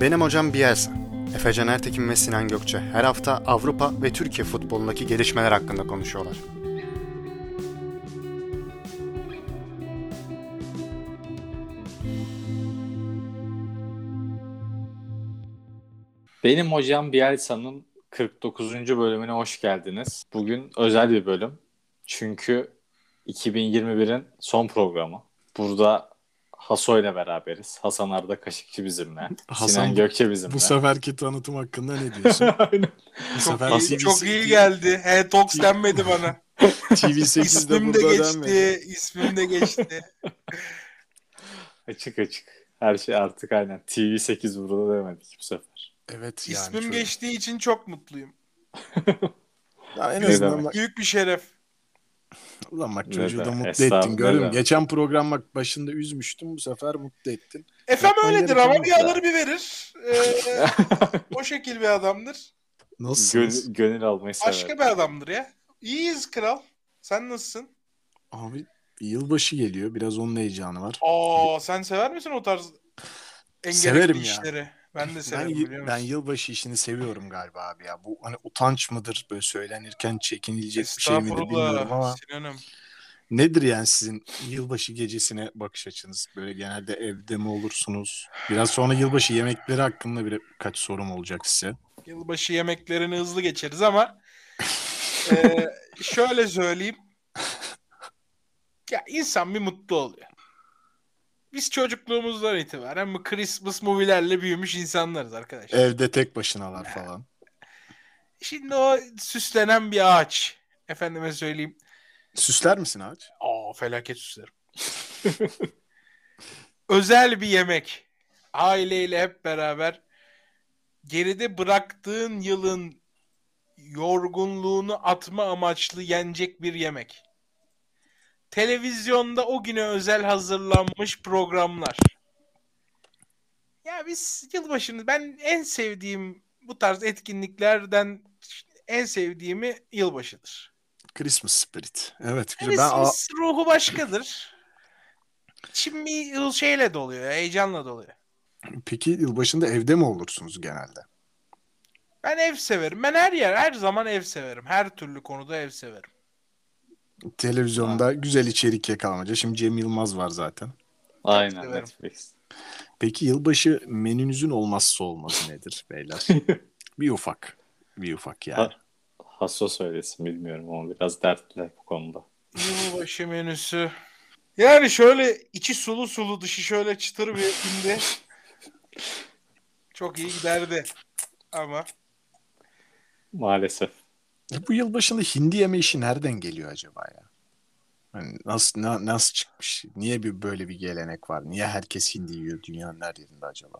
Benim hocam Bielsa. Efecan Ertekin ve Sinan Gökçe her hafta Avrupa ve Türkiye futbolundaki gelişmeler hakkında konuşuyorlar. Benim hocam Bielsa'nın 49. bölümüne hoş geldiniz. Bugün özel bir bölüm. Çünkü 2021'in son programı. Burada Haso ile beraberiz. Hasan Arda Kaşıkçı bizimle. Hasan, Sinan Gökçe bizimle. Bu seferki tanıtım hakkında ne diyorsun? Aynen. Bu Çok sefer iyi, TV8 çok iyi geldi. He Tox denmedi bana. TV8'de İsmim de burada geçti. denmedi. İsmim de geçti. Açık açık. Her şey artık aynen. TV8 burada demedik bu sefer. Evet yani. İsmim şöyle. geçtiği için çok mutluyum. Ya en azından bak, Büyük bir şeref. Ulan bak çocuğu da mutlu ettin. Demek? Geçen program bak başında üzmüştüm. Bu sefer mutlu ettin. Efem öyledir ama bir alır bir verir. Ee, o şekil bir adamdır. Nasılsınız? Gönül, gönül almayı sever. Başka bir adamdır ya. İyiyiz kral. Sen nasılsın? Abi yılbaşı geliyor. Biraz onun heyecanı var. Aa sen sever misin o tarz en Severim gerekli ya. Ben de Ben, severim yı- biliyor ben musun? yılbaşı işini seviyorum galiba abi ya. Bu hani utanç mıdır böyle söylenirken çekinilecek bir şey midir bilmiyorum ama Sinan'ım. nedir yani sizin yılbaşı gecesine bakış açınız? Böyle genelde evde mi olursunuz? Biraz sonra yılbaşı yemekleri hakkında bir birkaç sorum olacak size. Yılbaşı yemeklerini hızlı geçeriz ama e, şöyle söyleyeyim. Ya insan bir mutlu oluyor. Biz çocukluğumuzdan itibaren bu Christmas movie'lerle büyümüş insanlarız arkadaşlar. Evde tek başınalar falan. Şimdi o süslenen bir ağaç. Efendime söyleyeyim. Süsler misin ağaç? Aa felaket süslerim. Özel bir yemek. Aileyle hep beraber geride bıraktığın yılın yorgunluğunu atma amaçlı yenecek bir yemek. Televizyonda o güne özel hazırlanmış programlar. Ya biz yılbaşını ben en sevdiğim bu tarz etkinliklerden en sevdiğimi yılbaşıdır. Christmas Spirit. Evet güzel. Ben Christmas ruhu başkadır. Bir yıl şeyle doluyor, heyecanla doluyor. peki yılbaşında evde mi olursunuz genelde? Ben ev severim. Ben her yer, her zaman ev severim. Her türlü konuda ev severim. Televizyonda güzel içerik yakalamaca. Şimdi Cem Yılmaz var zaten. Aynen. Netflix. Peki yılbaşı menünüzün olmazsa olmazı nedir beyler? bir ufak. Bir ufak yani. Ha- Hasso söylesin bilmiyorum ama biraz dertli bu konuda. Yılbaşı menüsü. Yani şöyle içi sulu sulu dışı şöyle çıtır bir hindi. Çok iyi giderdi. Ama Maalesef. Ya bu yılbaşında hindi yeme işi nereden geliyor acaba ya? Hani nasıl na- nasıl çıkmış? Niye bir böyle bir gelenek var? Niye herkes hindi yiyor dünyanın her yerinde acaba?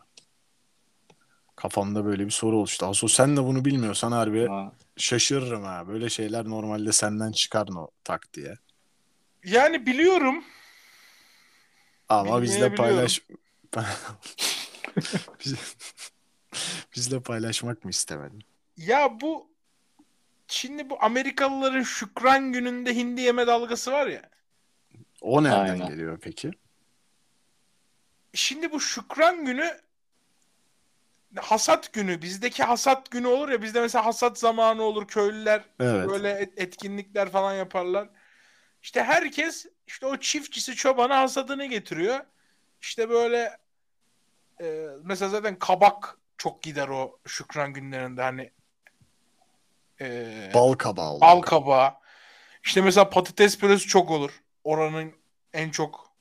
Kafamda böyle bir soru oluştu. Aso sen de bunu bilmiyorsan harbi Ha, şaşırırım ha. Böyle şeyler normalde senden çıkar o tak diye. yani biliyorum. Ama bizle paylaş Biz- bizle paylaşmak mı istemedin? Ya bu şimdi bu Amerikalıların Şükran gününde hindi yeme dalgası var ya. O nereden Aynen. geliyor peki? Şimdi bu Şükran günü hasat günü. Bizdeki hasat günü olur ya. Bizde mesela hasat zamanı olur. Köylüler Evet. böyle et- etkinlikler falan yaparlar. İşte herkes işte o çiftçisi çobana hasadını getiriyor. İşte böyle e, mesela zaten kabak çok gider o Şükran günlerinde hani e, Bal kabağı olur. Bal kabağı. İşte mesela patates püresi çok olur. Oranın en çok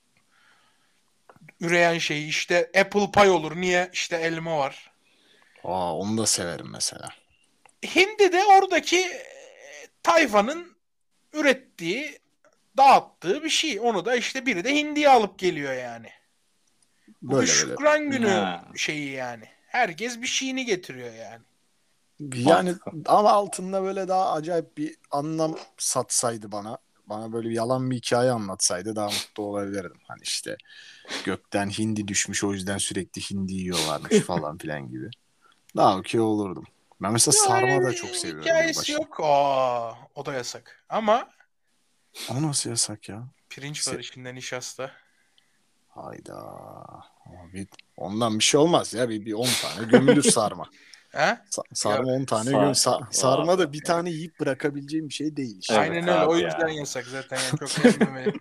üreyen şeyi işte apple pie olur. Niye? İşte elma var. Aa, onu da severim mesela. Hindi de oradaki e, tayfanın ürettiği, dağıttığı bir şey. Onu da işte biri de hindiye alıp geliyor yani. Bu bir Böyle böyle. şükran günü Ha. şeyi yani. Herkes bir şeyini getiriyor yani. Yani ama altında böyle daha acayip bir anlam satsaydı bana. Bana böyle bir yalan bir hikaye anlatsaydı daha mutlu olabilirdim. Hani işte gökten hindi düşmüş o yüzden sürekli hindi yiyorlarmış falan filan gibi. Daha okey olurdum. Ben mesela sarma da çok seviyorum. Hikayesi yok. Aa, o da yasak. Ama O nasıl yasak ya? pirinç Se- var içinde nişasta. Hayda. Ama bir- ondan bir şey olmaz ya. Bir, bir 10 tane gömülür sarma. He? Sa- sarma 10 tane Sar- göm. sa- sarma da bir tane yiyip bırakabileceğim bir şey değil. işte. Evet Aynen öyle. O yüzden ya. yasak zaten. Yani çok.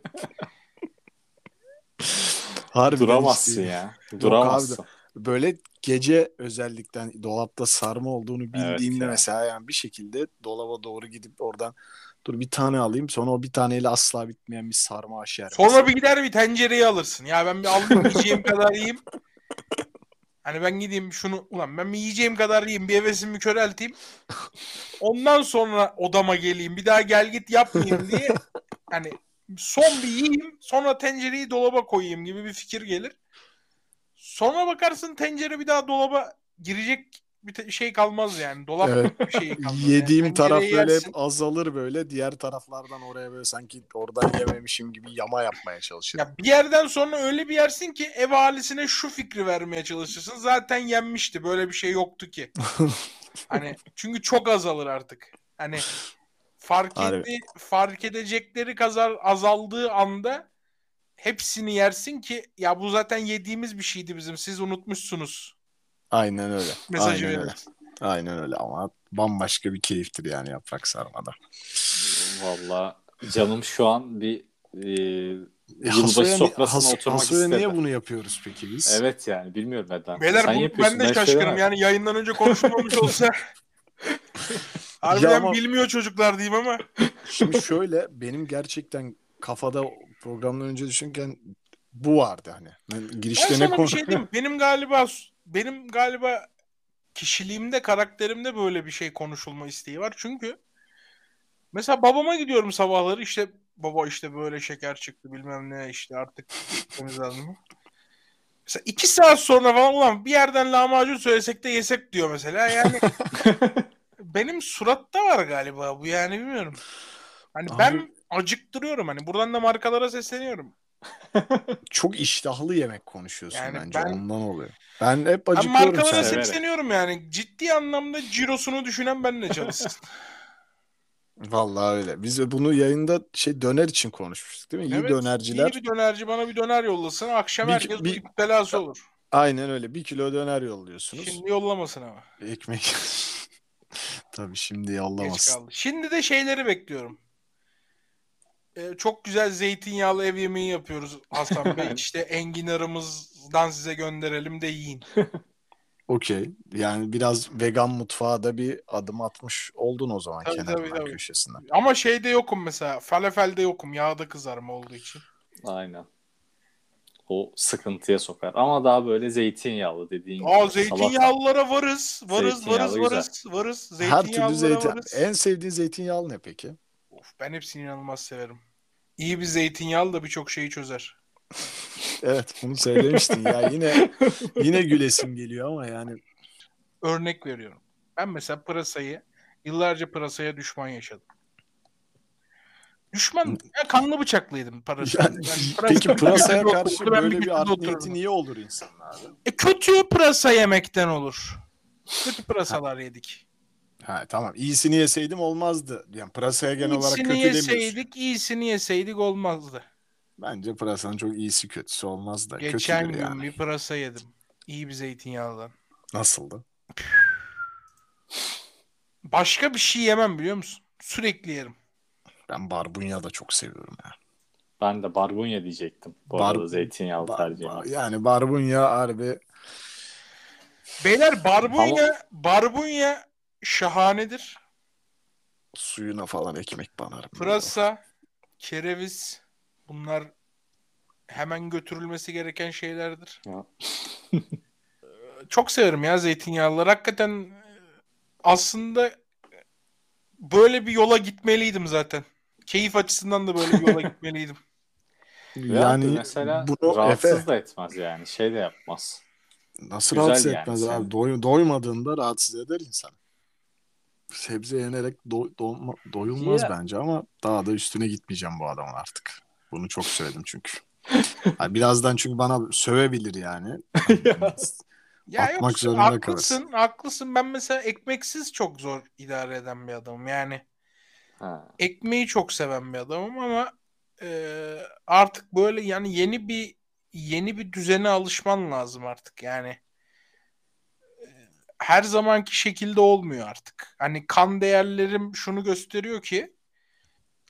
Harbiden Duramazsın işte. ya. abi Duramazsın. Böyle gece özellikle dolapta sarma olduğunu bildiğimde ya. mesela yani bir şekilde dolaba doğru gidip oradan dur bir tane alayım sonra o bir taneyle asla bitmeyen bir sarma aşer. Sonra bir gider bir tencereyi alırsın. Ya ben bir alayım yiyeceğim kadar yiyeyim. Hani ben gideyim şunu ulan ben bir yiyeceğim kadar yiyeyim bir hevesimi körelteyim. Ondan sonra odama geleyim. Bir daha gel git yapmayayım diye hani son bir yiyeyim sonra tencereyi dolaba koyayım gibi bir fikir gelir. Sonra bakarsın tencere bir daha dolaba girecek bir şey kalmaz yani. Dolap Evet. bir şey kalmaz. Yediğim yani. taraf böyle yersin. hep azalır böyle. Diğer taraflardan oraya böyle sanki oradan yememişim gibi yama yapmaya çalışırım. Ya bir yerden sonra öyle bir yersin ki ev ahalisine şu fikri vermeye çalışırsın. Zaten yenmişti. Böyle bir şey yoktu ki. hani çünkü çok azalır artık. Hani fark etti, fark edecekleri kadar azaldığı anda hepsini yersin ki ya bu zaten yediğimiz bir şeydi bizim. Siz unutmuşsunuz. Aynen öyle. Mesajı Aynen öyle. Aynen öyle ama bambaşka bir keyiftir yani yaprak sarmada. Valla canım şu an bir e, E, yılbaşı Haso'ya, sofrasına Has- oturmak Haso'ya istedi. niye bunu yapıyoruz peki biz? Evet yani bilmiyorum neden. Beyler Sen bu, yapıyorsun, ben de şey şaşkınım. Yani yayından önce konuşulmamış olsa harbiden ama- bilmiyor çocuklar diyeyim ama Şimdi şöyle benim gerçekten kafada programdan önce düşünürken bu vardı hani. Ben Ben girişte ne bir konu... şey diyeyim. mi? Benim galiba benim galiba kişiliğimde, karakterimde böyle bir şey konuşulma isteği var. Çünkü mesela babama gidiyorum sabahları işte baba işte böyle şeker çıktı bilmem ne işte artık gitmemiz lazım. Mesela iki saat sonra falan ulan bir yerden lahmacun söylesek de yesek diyor mesela. Yani benim suratta var galiba bu yani bilmiyorum. Hani Abi- ben acıktırıyorum hani buradan da markalara sesleniyorum. Çok iştahlı yemek konuşuyorsun Yani bence ben- ondan oluyor. Ben hep Ben acıkıyorum markalara sen. severek. sesleniyorum yani. Ciddi anlamda cirosunu düşünen benimle çalışsın. Vallahi öyle. Biz bunu yayında şey döner için konuşmuştuk değil mi? İyi Evet, dönerciler. İyi bir dönerci bana bir döner yollasın. Akşam Bir- herkes bir- bir, belası olur. Aynen öyle. Bir kilo döner yolluyorsunuz. Şimdi yollamasın ama. Ekmek. Tabii şimdi Geç yollamasın. kaldı. Şimdi de şeyleri bekliyorum. Ee, çok güzel zeytinyağlı ev yemeği yapıyoruz Hasan Bey. işte enginarımızdan size gönderelim de yiyin. Okey. Yani biraz vegan mutfağa da bir adım atmış oldun o zaman Tabii, kenarından tabii, tabii. köşesinden. Ama şeyde yokum mesela. Falafelde yokum. Yağda kızarma olduğu için. Aynen. O sıkıntıya sokar. Ama daha böyle zeytinyağlı dediğin gibi. Aa zeytinyağlılara varız. Varız, Zeytinyağlı varız, varız, varız. Her türlü Zeytinyağlılara zeytin. varız. En sevdiğin zeytinyağlı ne peki? Of, ben hepsini inanılmaz severim. İyi bir zeytinyağlı da birçok şeyi çözer. Evet bunu söylemiştin ya yine yine gülesim geliyor ama yani Örnek veriyorum. Ben mesela pırasayı yıllarca pırasaya düşman yaşadım. Düşman ya kanlı bıçaklıydım pırasaya. Yani, Yani peki pırasaya karşı ben böyle bir art niyeti niye olur insanlarda? E, kötü pırasa yemekten olur. Kötü pırasalar yedik. Ha tamam iyisini yeseydim olmazdı. Yani pırasaya genel olarak İyisini kötü demiyorsun. yeseydik, iyisini yeseydik olmazdı. Bence pırasanın çok iyisi kötüsü olmaz da Geçen kötüdür gün yani. bir pırasa yedim. İyi bir zeytinyağlıdan. Nasıldı? Başka bir şey yemem biliyor musun? Sürekli yerim. Ben barbunya da çok seviyorum ya. Ben de barbunya diyecektim. Bu Bar- arada zeytinyağlı Bar- tercihim. bar- yani barbunya harbi Beyler barbunya, barbunya şahanedir. suyuna falan ekmek banarım. Pırasa, kereviz bunlar hemen götürülmesi gereken şeylerdir. Ya. Çok severim ya zeytinyağlıları. Hakikaten e, aslında böyle bir yola gitmeliydim zaten. Keyif açısından da böyle bir yola gitmeliydim. Yani Yani mesela bunu rahatsız Efe da etmez yani. Şey de yapmaz. nasıl güzel rahatsız yani etmez sen- abi? Doy- doymadığında rahatsız eder insan. Sebze yenerek do- doyma- doyulmaz Ya. bence ama daha da üstüne gitmeyeceğim bu adamın artık. Bunu çok söyledim çünkü. Yani birazdan çünkü bana sövebilir yani. Ya Atmak yok, zorunda haklısın, haklısın. Ben mesela ekmeksiz çok zor idare eden bir adamım. Yani Ha. ekmeği çok seven bir adamım ama e, artık böyle yani yeni bir yeni bir düzene alışman lazım artık yani. Her zamanki şekilde olmuyor artık. Hani kan değerlerim şunu gösteriyor ki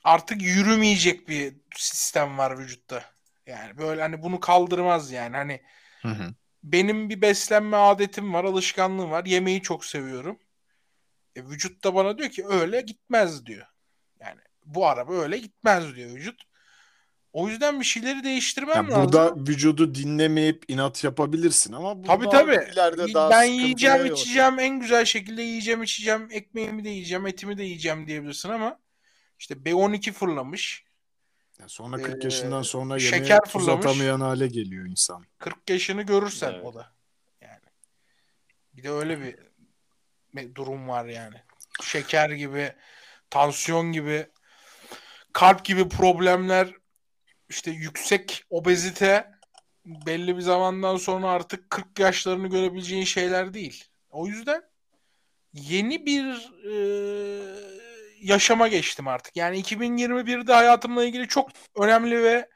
artık yürümeyecek bir sistem var vücutta. Yani böyle hani bunu kaldırmaz yani. Hani Hı hı. benim bir beslenme adetim var, alışkanlığım var. Yemeği çok seviyorum. E, vücut da bana diyor ki öyle gitmez diyor. Yani bu araba öyle gitmez diyor vücut. O yüzden bir şeyleri değiştirmem Ya lazım. burada vücudu dinlemeyip inat yapabilirsin ama burada Tabii tabii. ileride daha ben yiyeceğim, yol- içeceğim en güzel şekilde yiyeceğim, içeceğim, ekmeğimi de yiyeceğim, etimi de yiyeceğim diyebilirsin ama işte B12 fırlamış. Ya sonra 40 Ee, yaşından sonra şeker yemeğe tuz fırlamış. atamayan hale geliyor insan. 40 yaşını görürsen Evet. o da. Yani. Bir de öyle bir bir durum var yani. Şeker gibi, tansiyon gibi, kalp gibi problemler, işte yüksek obezite belli bir zamandan sonra artık 40 yaşlarını görebileceğin şeyler değil. O yüzden yeni bir e, yaşama geçtim artık. Yani 2021'de hayatımla ilgili çok önemli ve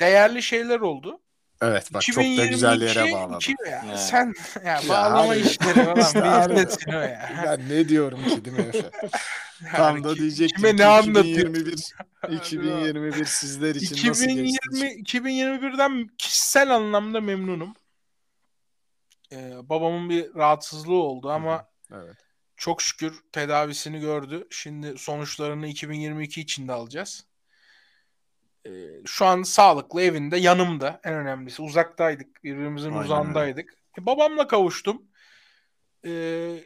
değerli şeyler oldu. Evet bak çok da güzel yere bağladın. ya, Evet. Sen ya, Ya bağlama hadi. işleri falan İşte abi. bilirsin o ya. Ben ne diyorum ki değil mi Efe? Tam da diyecek kime ki ne anlatıyorsun? 2021 2021 sizler için nasıl geçti? 2020 2021'den kişisel anlamda memnunum. Ee, babamın bir rahatsızlığı oldu ama Evet. çok şükür tedavisini gördü. Şimdi sonuçlarını 2022 içinde alacağız. Ee, şu an sağlıklı evinde yanımda en önemlisi. Uzaktaydık. Birbirimizin Aynen uzağındaydık. E, babamla kavuştum. Ee,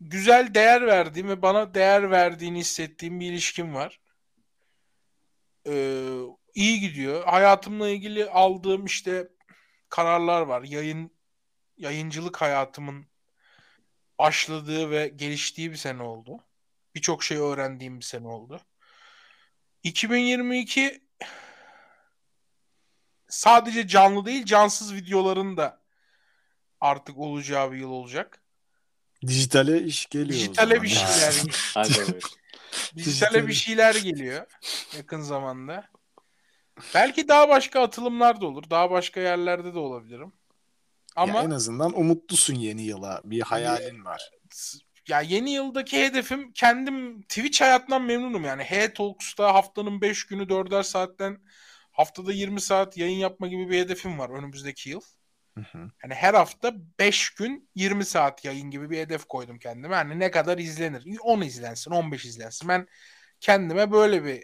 güzel değer verdiğim ve bana değer verdiğini hissettiğim bir ilişkim var. Ee, iyi gidiyor. Hayatımla ilgili aldığım işte kararlar var. Yayın yayıncılık hayatımın başladığı ve geliştiği bir sene oldu. Birçok şey öğrendiğim bir sene oldu. 2022 sadece canlı değil cansız videoların da artık olacağı bir yıl olacak. Dijitale iş geliyor. Dijitale bir şeyler Hadi buyur. dijitale bir şeyler geliyor yakın zamanda. Belki daha başka atılımlar da olur. Daha başka yerlerde de olabilirim. Ama Ya en azından umutlusun yeni yıla. Bir hayalin var. ya yeni yıldaki hedefim kendim Twitch hayatından memnunum yani. H Talks'ta haftanın 5 günü 4'er saatten haftada 20 saat yayın yapma gibi bir hedefim var önümüzdeki yıl. Hı hı. Hani her hafta 5 gün 20 saat yayın gibi bir hedef koydum kendime. Hani ne kadar izlenir? 10 izlensin, 15 izlensin. Ben kendime böyle bir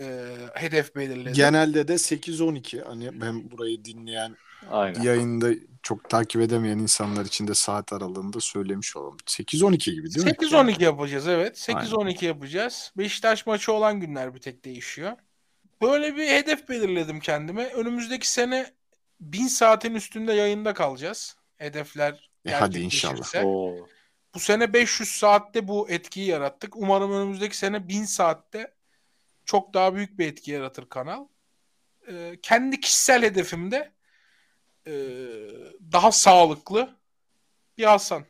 e, hedef belirledim. Genelde de 8-12 hani ben burayı dinleyen Aynen. yayında çok takip edemeyen insanlar için de saat aralığında söylemiş olalım. 8-12 gibi değil mi? 8-12 yapacağız evet. Aynen. 8-12 yapacağız. Beşiktaş maçı olan günler bir tek değişiyor. Böyle bir hedef belirledim kendime. Önümüzdeki sene 1000 saatin üstünde yayında kalacağız. Hedefler E hadi inşallah. Oo. Bu sene 500 saatte bu etkiyi yarattık. Umarım önümüzdeki sene 1000 saatte çok daha büyük bir etki yaratır kanal. Ee, kendi kişisel hedefimde e, daha sağlıklı bir Hasan.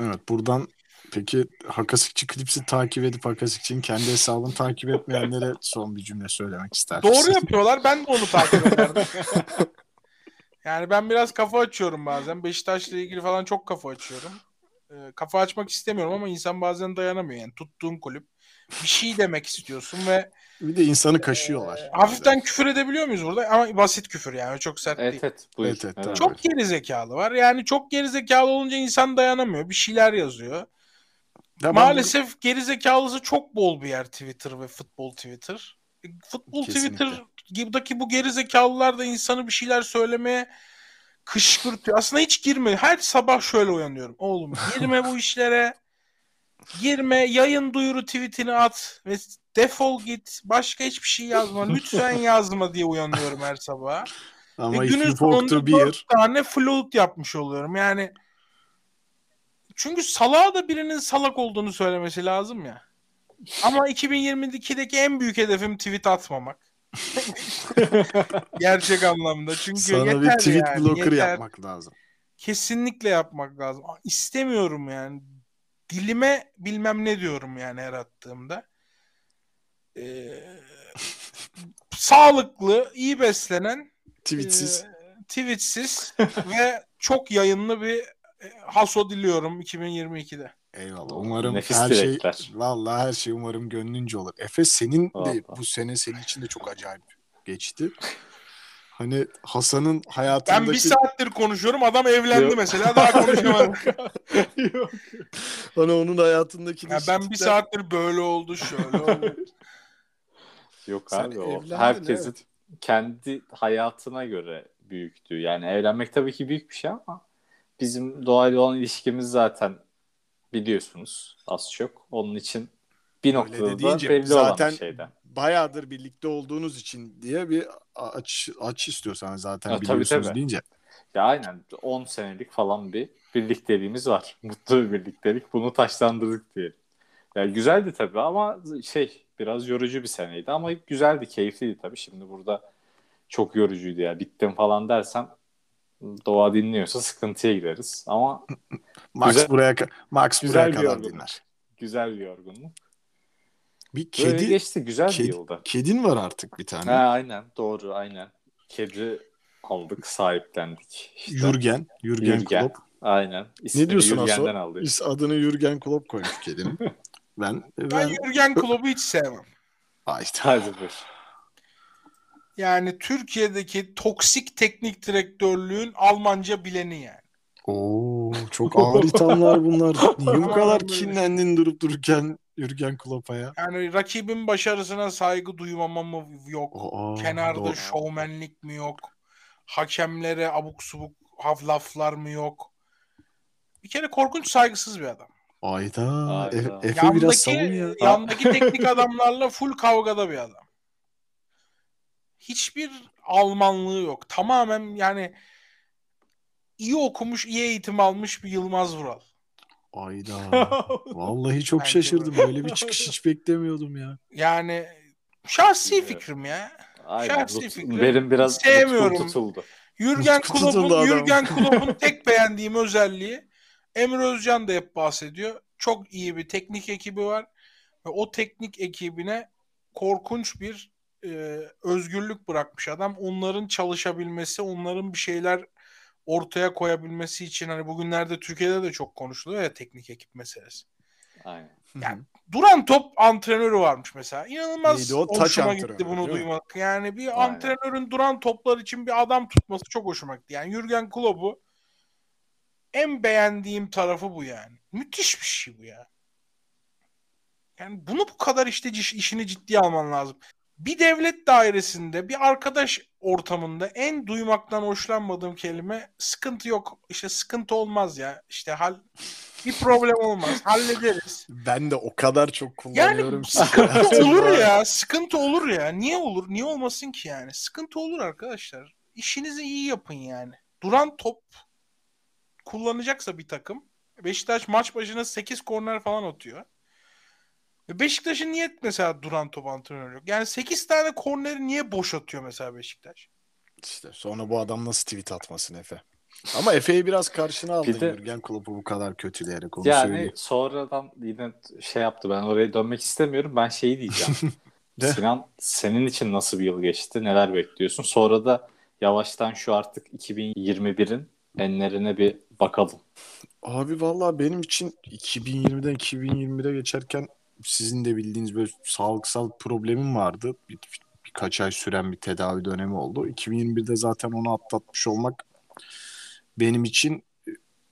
Evet buradan peki Hakasikçi Klips'i takip edip Hakasikçi'nin kendi hesabını takip etmeyenlere son bir cümle söylemek ister Doğru yapıyorlar. Ben de onu takip ederdim. yani ben biraz kafa açıyorum bazen. Beşiktaş'la ilgili falan çok kafa açıyorum. Ee, kafa açmak istemiyorum ama insan bazen dayanamıyor. Yani tuttuğun kulüp bir şey demek istiyorsun ve Bir de insanı kaşıyorlar. Ee, hafiften küfür edebiliyor muyuz burada? Ama basit küfür yani çok sert Evet değil. evet buyur. Evet, evet. Çok geri zekalı var. Yani çok geri zekalı olunca insan dayanamıyor. Bir şeyler yazıyor. Ben Maalesef geri zekalısı çok bol bir yer Twitter ve futbol Twitter. E, Futbol Kesinlikle. Twitter'daki bu geri zekalılar da insanı bir şeyler söylemeye kışkırtıyor. Aslında hiç girme. Her sabah şöyle uyanıyorum. Oğlum girme bu işlere. Girme. Yayın duyuru tweetini at ve defol git. Başka hiçbir şey yazma. Lütfen yazma diye uyanıyorum her sabah. Ama Ve günün sonunda the beer, dört tane float yapmış oluyorum. Yani çünkü salağa da birinin salak olduğunu söylemesi lazım ya. Ama 2022'deki en büyük hedefim tweet atmamak. Gerçek anlamda. Çünkü sana yeter bir tweet yani. blocker yeter. yapmak lazım. Kesinlikle yapmak lazım. İstemiyorum yani. Dilime bilmem ne diyorum yani her attığımda. Ee, sağlıklı, iyi beslenen, Tweetsiz. e, tweetsiz ve çok yayınlı bir haso diliyorum 2022'de. Eyvallah. Umarım Nefis her şey dilekler. vallahi her şey umarım gönlünce olur. Efe senin de Vallahi. bu sene senin için de çok acayip geçti. Hani Hasan'ın hayatındaki Ben bir saattir konuşuyorum. Adam evlendi Yok. mesela. Daha konuşamadım. Yok. hani onun hayatındaki Ya ben bir saattir böyle oldu şöyle oldu. Yok Sen abi o herkesin evet. kendi hayatına göre büyüktü. Yani evlenmek tabii ki büyük bir şey ama bizim doğayla olan ilişkimiz zaten biliyorsunuz az çok. Onun için bir noktada de deyince belli zaten olan şeyden. bayağıdır birlikte olduğunuz için diye bir aç aç istiyorsan zaten tabii, biliyorsunuz tabii. deyince. Ya aynen 10 senelik falan bir birlikteliğimiz var. Mutlu bir birliktelik. Bunu taşlandırdık diyelim. Yani güzeldi tabii ama şey biraz yorucu bir seneydi ama güzeldi, keyifliydi tabii. Şimdi burada çok yorucuydu ya. Bittim falan dersem doğa dinliyorsa sıkıntıya gireriz. Ama Max Güzel- buraya Max güzel buraya bir kadar yorgunluk. dinler. güzel bir yorgunluk. Bir Böyle kedi geçti. Güzel kedi- bir yılda. kedin var artık bir tane. Ha, aynen doğru aynen. Kedi aldık, sahiplendik. İşte. Jürgen, Jürgen Jürgen. Klopp. Aynen. İsmini diyorsun Aso? Jürgen'den aldık. Biz adını Jürgen Klopp koyduk kedinin. ben Ben ben Jürgen Klopp'u hiç sevmem. Ay işte. Hadi buyur. Yani Türkiye'deki toksik teknik direktörlüğün Almanca bileni yani. Oo çok ağır ithamlar bunlar. Niye bu kadar kinlendin durup dururken Jürgen Klopp'a ya? Yani rakibin başarısına saygı duymama mı yok? Aa, Kenarda doğru. şovmenlik mi yok? Hakemlere abuk subuk laflar mı yok? Bir kere korkunç saygısız bir adam. Ayda. Ayda. E- Efe biraz savun Yandaki, ya. yandaki teknik adamlarla full kavgada bir adam. Hiçbir Almanlığı yok. Tamamen yani iyi okumuş, iyi eğitim almış bir Yılmaz Vural. Ayda. Vallahi çok Bence şaşırdım. Böyle bir çıkış hiç beklemiyordum ya. Yani şahsi Evet. fikrim ya. Aynen. Şahsi Lut- fikrim. Benim biraz Sevmiyorum. tutuldu. Jürgen. Klopp'un Jürgen Klopp'un tek beğendiğim özelliği Emre Özcan da hep bahsediyor. Çok iyi bir teknik ekibi var ve o teknik ekibine korkunç bir e, özgürlük bırakmış adam. Onların çalışabilmesi, onların bir şeyler ortaya koyabilmesi için hani bugünlerde Türkiye'de de çok konuşuluyor ya teknik ekip meselesi. Aynen. Yani Duran top antrenörü varmış mesela. İnanılmaz Neydi o? Hoşuma antrenörü, gitti bunu duymak. Yani bir Aynen. antrenörün duran toplar için bir adam tutması çok hoşuma gitti. Yani Jürgen Klopp'u en beğendiğim tarafı bu yani. Müthiş bir şey bu ya. Yani bunu bu kadar işte işini ciddiye alman lazım. Bir devlet dairesinde, bir arkadaş ortamında en duymaktan hoşlanmadığım kelime sıkıntı yok. İşte sıkıntı olmaz ya. İşte hal bir problem olmaz. Hallederiz. Ben de o kadar çok kullanıyorum Yani sıkıntı olur ya. Sıkıntı olur ya. Niye olur? Niye olmasın ki yani? Sıkıntı olur arkadaşlar. İşinizi iyi yapın yani. Duran top kullanacaksa bir takım Beşiktaş maç başına 8 korner falan atıyor. Beşiktaş'ın niye mesela duran top antrenörü yok? Yani 8 tane korneri niye boş atıyor mesela Beşiktaş? İşte sonra bu adam nasıl tweet atmasın Efe? Ama Efe'yi biraz karşına aldın Bir de- Jürgen Klopp'u bu kadar kötüleyerek onu Yani söyleyeyim. sonradan yine şey yaptı. Ben oraya dönmek istemiyorum. Ben şeyi diyeceğim. De. Sinan senin için nasıl bir yıl geçti? Neler bekliyorsun? Sonra da yavaştan şu artık 2021'in enlerine bir bakalım. Abi vallahi benim için 2020'den 2021'e geçerken sizin de bildiğiniz böyle sağlıksal problemim vardı. Bir, birkaç ay süren bir tedavi dönemi oldu. 2021'de zaten onu atlatmış olmak benim için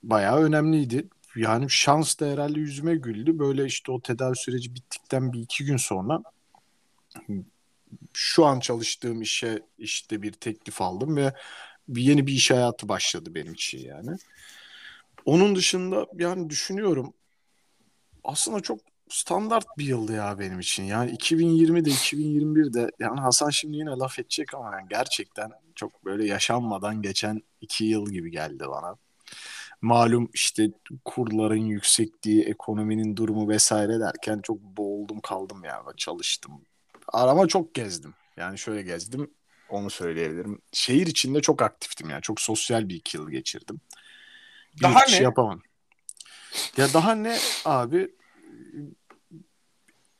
bayağı önemliydi. Yani şans da herhalde yüzüme güldü. Böyle işte o tedavi süreci bittikten bir iki gün sonra şu an çalıştığım işe işte bir teklif aldım ve yeni bir iş hayatı başladı benim için yani. Onun dışında yani düşünüyorum aslında çok standart bir yıldı ya benim için. Yani 2020'de 2021'de yani Hasan şimdi yine laf edecek ama yani gerçekten çok böyle yaşanmadan geçen iki yıl gibi geldi bana. Malum işte kurların yüksekliği, ekonominin durumu vesaire derken çok boğuldum kaldım ya. Çalıştım. Arama çok gezdim. Yani şöyle gezdim. Onu söyleyebilirim. Şehir içinde çok aktiftim yani. Çok sosyal bir iki yıl geçirdim. Bir Daha ne? yapamam. Ya daha ne abi?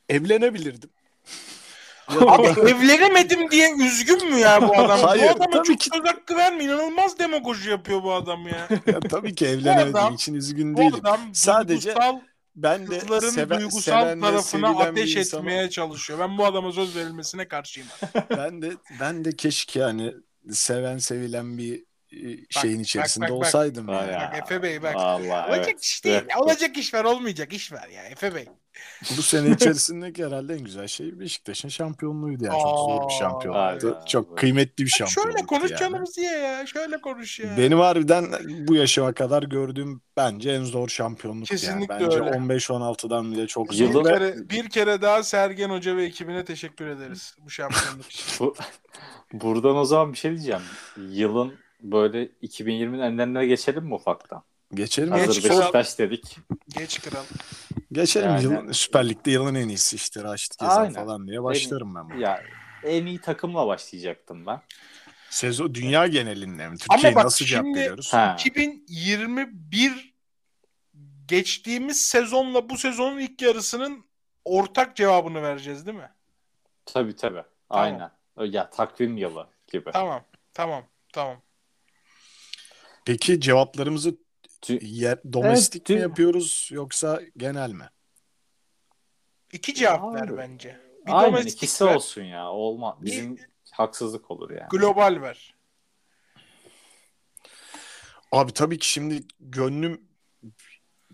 Evlenebilirdim. Abi evlenemedim diye üzgün mü ya bu adam? Hayır, bu adama çok ki- söz hakkı verme. İnanılmaz demagoji yapıyor bu adam ya. ya tabii ki evlenemediğim adam- için üzgün Bu değilim. adam Sadece duygusal, Ben de kızların seve- duygusal seven ve tarafına ateş insanım. etmeye çalışıyor. Ben bu adama söz verilmesine karşıyım. Ben de ben de keşke hani seven sevilen bir e, şeyin bak, içerisinde bak, bak. olsaydım yani. ya. Bak Efe Bey bak. Vallahi olacak evet. iş değil. Evet. Olacak iş var olmayacak iş var ya Efe Bey. Bu sene içerisindeki herhalde en güzel şey Beşiktaş'ın şampiyonluğuydu yani. Çok zor bir şampiyonluktu. be. Çok kıymetli bir Şöyle şampiyonluktu konuş yani. canımız diye ya. Şöyle konuş ya. Benim harbiden bu yaşıma kadar gördüğüm bence en zor şampiyonluktu Kesinlikle yani. Bence öyle. 15-16'dan bile çok bir, zor. Yılın- kere, bir kere daha Sergen Hoca ve ekibine teşekkür ederiz bu şampiyonluk için. Bu, buradan o zaman bir şey diyeceğim. Yılın böyle 2020'nin enlerine geçelim mi ufaktan? Geçelim. Geç Hazır kral. Beşiktaş dedik. Geç kral. Geçelim. Yani- Yılın, Süper Lig'de yılın en iyisi işte Raşit Gezal Aynen. falan diye başlarım ben. buna. Ya en iyi takımla başlayacaktım ben. Sezon dünya genelinde mi? Bak nasıl cevap şimdi- veriyoruz? Ha. 2021 geçtiğimiz sezonla bu sezonun ilk yarısının ortak cevabını vereceğiz değil mi? Tabii tabii. Aynen. Ya takvim yılı gibi. Tamam. Tamam. Tamam. Peki cevaplarımızı yer, domestik Evet, mi yapıyoruz yoksa genel mi? İki cevap Abi. ver bence. Bir Aynen domestik ikisi ver, olsun ya. Olma. Bizim haksızlık olur yani. global ver. Abi tabii ki şimdi gönlüm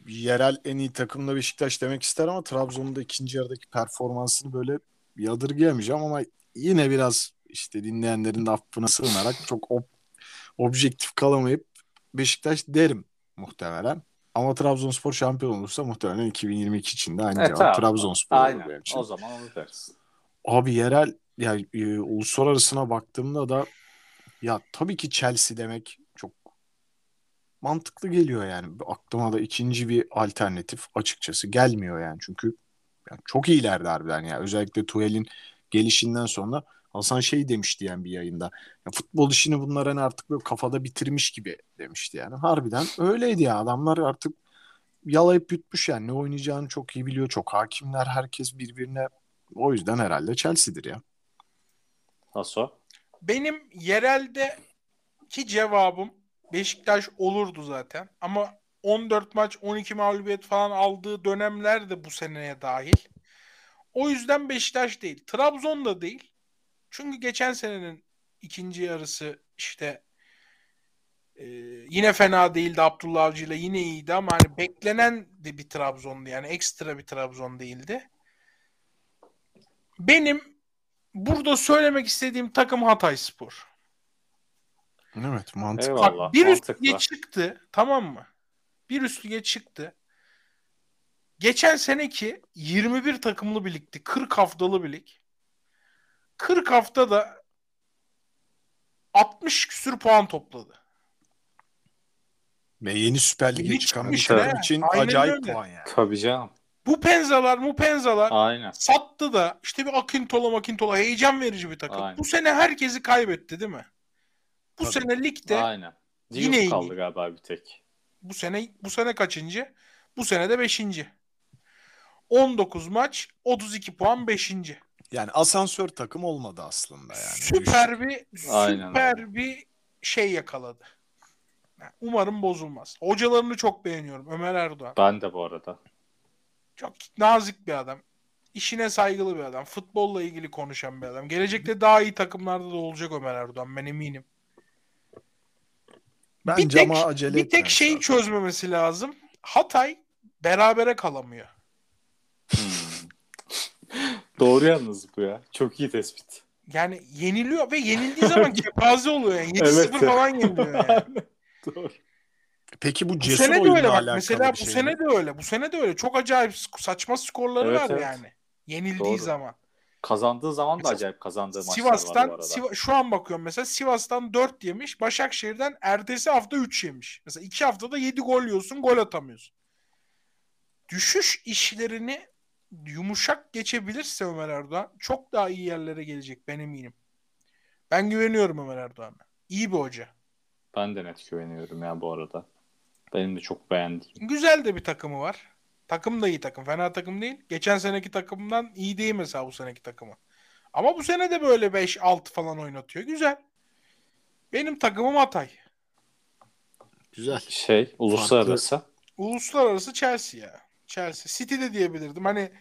yerel en iyi takımda Beşiktaş demek ister ama Trabzon'da ikinci yarıdaki performansını böyle yadırgayamayacağım ama yine biraz işte dinleyenlerin de affına sığınarak çok ob- objektif kalamayıp Beşiktaş derim muhtemelen. Ama Trabzonspor şampiyon olursa muhtemelen 2022 için de aynı E, cevap tamam. Trabzonspor olur Aynen. benim için. O zaman onu deriz. Abi yerel yani e, uluslararasına baktığımda da ya tabii ki Chelsea demek çok mantıklı geliyor yani. Aklıma da ikinci bir alternatif açıkçası gelmiyor yani. Çünkü yani çok iyilerdi harbiden ya. Özellikle Tuhel'in gelişinden sonra Hasan şey demişti yani bir yayında. Ya futbol işini bunlar hani artık böyle kafada bitirmiş gibi demişti yani. Harbiden öyleydi ya. Adamlar artık yalayıp yutmuş yani. Ne oynayacağını çok iyi biliyor. Çok hakimler. Herkes birbirine o yüzden herhalde Chelsea'dir ya. Haso. Benim yerelde ki cevabım Beşiktaş olurdu zaten. Ama 14 maç 12 mağlubiyet falan aldığı dönemler de bu seneye dahil. O yüzden Beşiktaş değil. Trabzon da değil. Çünkü geçen senenin ikinci yarısı işte e, yine fena değildi Abdullah Avcı ile yine iyiydi ama hani beklenen de bir Trabzon'du yani ekstra bir Trabzon değildi. Benim burada söylemek istediğim takım Hatayspor. Evet mantıklı. Eyvallah. Bak bir üst mantıklı. lige çıktı tamam mı? Bir üst lige çıktı. Geçen seneki 21 takımlı bir ligdi. 40 haftalı bir lig. 40 haftada 60 küsür puan topladı. Ve yeni Süper Lig'e çıkan bir takım ha. için Aynen acayip öyle. puan yani. Tabii canım. Bu penzalar mu penzalar Aynen. sattı da işte bir Akintola Makintola heyecan verici bir takım. Aynen. Bu sene herkesi kaybetti değil mi? Bu Tabii. sene ligde Aynen. Yine Yine iyi. kaldı galiba bir tek. Bu sene bu sene kaçıncı? Bu sene de 5. 19 maç, 32 puan 5. Yani asansör takım olmadı aslında yani. Süper bir Aynen süper bir şey yakaladı. Yani umarım bozulmaz. Hocalarını çok beğeniyorum. Ömer Erdoğan. Ben de bu arada. Çok nazik bir adam. İşine saygılı bir adam. Futbolla ilgili konuşan bir adam. Gelecekte daha iyi takımlarda da olacak Ömer Erdoğan. Ben eminim. Bence bir tek, acele bir tek etmemesi şey lazım. çözmemesi lazım. Hatay berabere kalamıyor. Doğru yalnız bu ya. Çok iyi tespit. Yani yeniliyor ve yenildiği zaman kepaze oluyor yani. 7-0 Evet. falan yeniliyor yani. Doğru. Peki bu Bu cesur sene de öyle bak. Mesela bu şey sene mi? de öyle. Bu sene de öyle. Çok acayip saçma skorları Evet, var evet. yani. Yenildiği Doğru. zaman. Kazandığı zaman da acayip kazandığı maçlar var bu Sivas'tan arada. Siva- şu an bakıyorum mesela Sivas'tan 4 yemiş. Başakşehir'den ertesi hafta 3 yemiş. Mesela 2 haftada 7 gol yiyorsun, gol atamıyorsun. Düşüş işlerini yumuşak geçebilirse Ömer Erdoğan çok daha iyi yerlere gelecek ben eminim. Ben güveniyorum Ömer Erdoğan'a. İyi bir hoca. Ben de net güveniyorum ya bu arada. Benim de çok beğendiğim. Güzel de bir takımı var. Takım da iyi takım. Fena takım değil. Geçen seneki takımdan iyi değil mesela bu seneki takımı. Ama bu sene de böyle 5-6 falan oynatıyor. Güzel. Benim takımım Hatay. Güzel. Şey uluslararası. Uluslararası Chelsea ya. Chelsea. City de diyebilirdim. Hani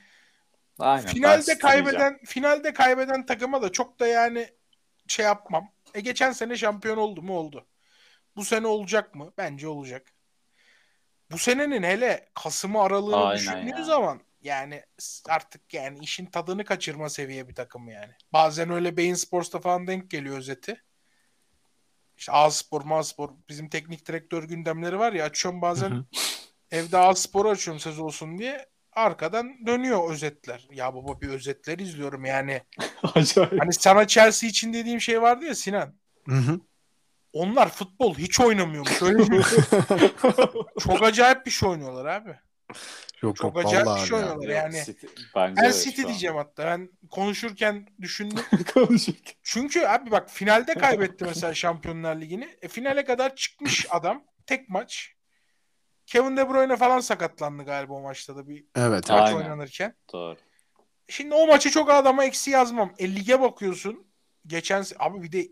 Aynen. finalde kaybeden diyeceğim. finalde kaybeden takıma da çok da yani şey yapmam. E geçen sene şampiyon oldu mu oldu. Bu sene olacak mı? Bence olacak. Bu senenin hele Kasım'ı aralığını Aynen düşündüğün ya. zaman yani artık yani işin tadını kaçırma seviye bir takım yani. Bazen öyle Beyin Sports'ta falan denk geliyor özeti. İşte A-Spor, Ma-Spor bizim teknik direktör gündemleri var ya açıyorum bazen Evde A-Spor'u açıyorum söz olsun diye arkadan dönüyor özetler. Ya baba bir özetler izliyorum yani. Acayip. Hani sana Chelsea için dediğim şey vardı ya Sinan. Hı hı. Onlar futbol hiç oynamıyormuş. Öyle bir- çok acayip bir şey oynuyorlar abi. Yok Çok yok acayip bir şey ya. oynuyorlar yani. City, bence Ben City diyeceğim hatta. Ben konuşurken düşündüm. Konuşurken. Çünkü abi bak finalde kaybetti mesela Şampiyonlar Ligi'ni. E, finale kadar çıkmış adam. Tek maç. Kevin De Bruyne falan sakatlandı galiba o maçta da bir Evet. Aynen. maç oynanırken. Doğru. Şimdi o maçı çok adama eksi yazmam. E, lige bakıyorsun. Geçen abi bir de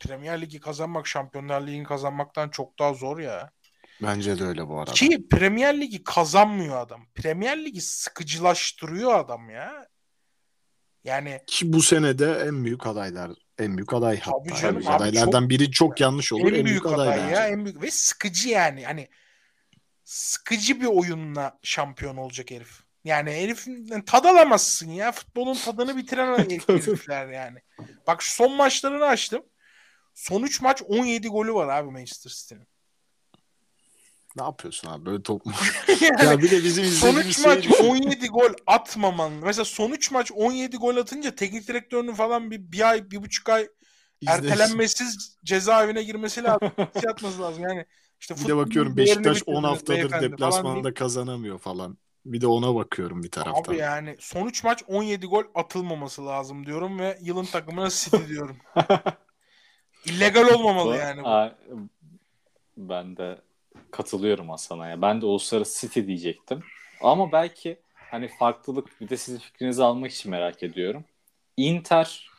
Premier Ligi kazanmak Şampiyonlar Ligi'ni kazanmaktan çok daha zor ya. Bence de öyle bu arada. Ki Premier Ligi kazanmıyor adam. Premier Ligi sıkıcılaştırıyor adam ya. Yani Ki bu sene de en büyük adaylar. En büyük aday Tabii hatta. canım, Yani abi adaylardan biri çok yanlış olur. en, büyük, aday aday bence. ya. En büyük ve sıkıcı yani. Hani sıkıcı bir oyunla şampiyon olacak herif. Yani herifin tad alamazsın ya. Futbolun tadını bitiren herif- herifler yani. Bak şu son maçlarını açtım. Son 3 maç 17 golü var abi Manchester City'nin. Ne yapıyorsun abi böyle top mu? Yani ya bir de bizim son izlediğimiz 3 şey maç 17 gol atmaman. Mesela son 3 maç 17 gol atınca teknik direktörünün falan bir, bir ay, bir buçuk ay ertelenmesiz cezaevine girmesi lazım. Hapse yatması lazım. Yani işte Bir de bakıyorum Beşiktaş 10 bitirdiniz haftadır falan deplasmanda kazanamıyor falan. Bir de ona bakıyorum bir taraftan. Abi yani son 3 maç 17 gol atılmaması lazım diyorum ve yılın takımına City diyorum. İllegal olmamalı yani bu. Ben de katılıyorum Hasan'a ya. Ben de uluslararası City diyecektim. Ama belki hani farklılık bir de sizin fikrinizi almak için merak ediyorum. Inter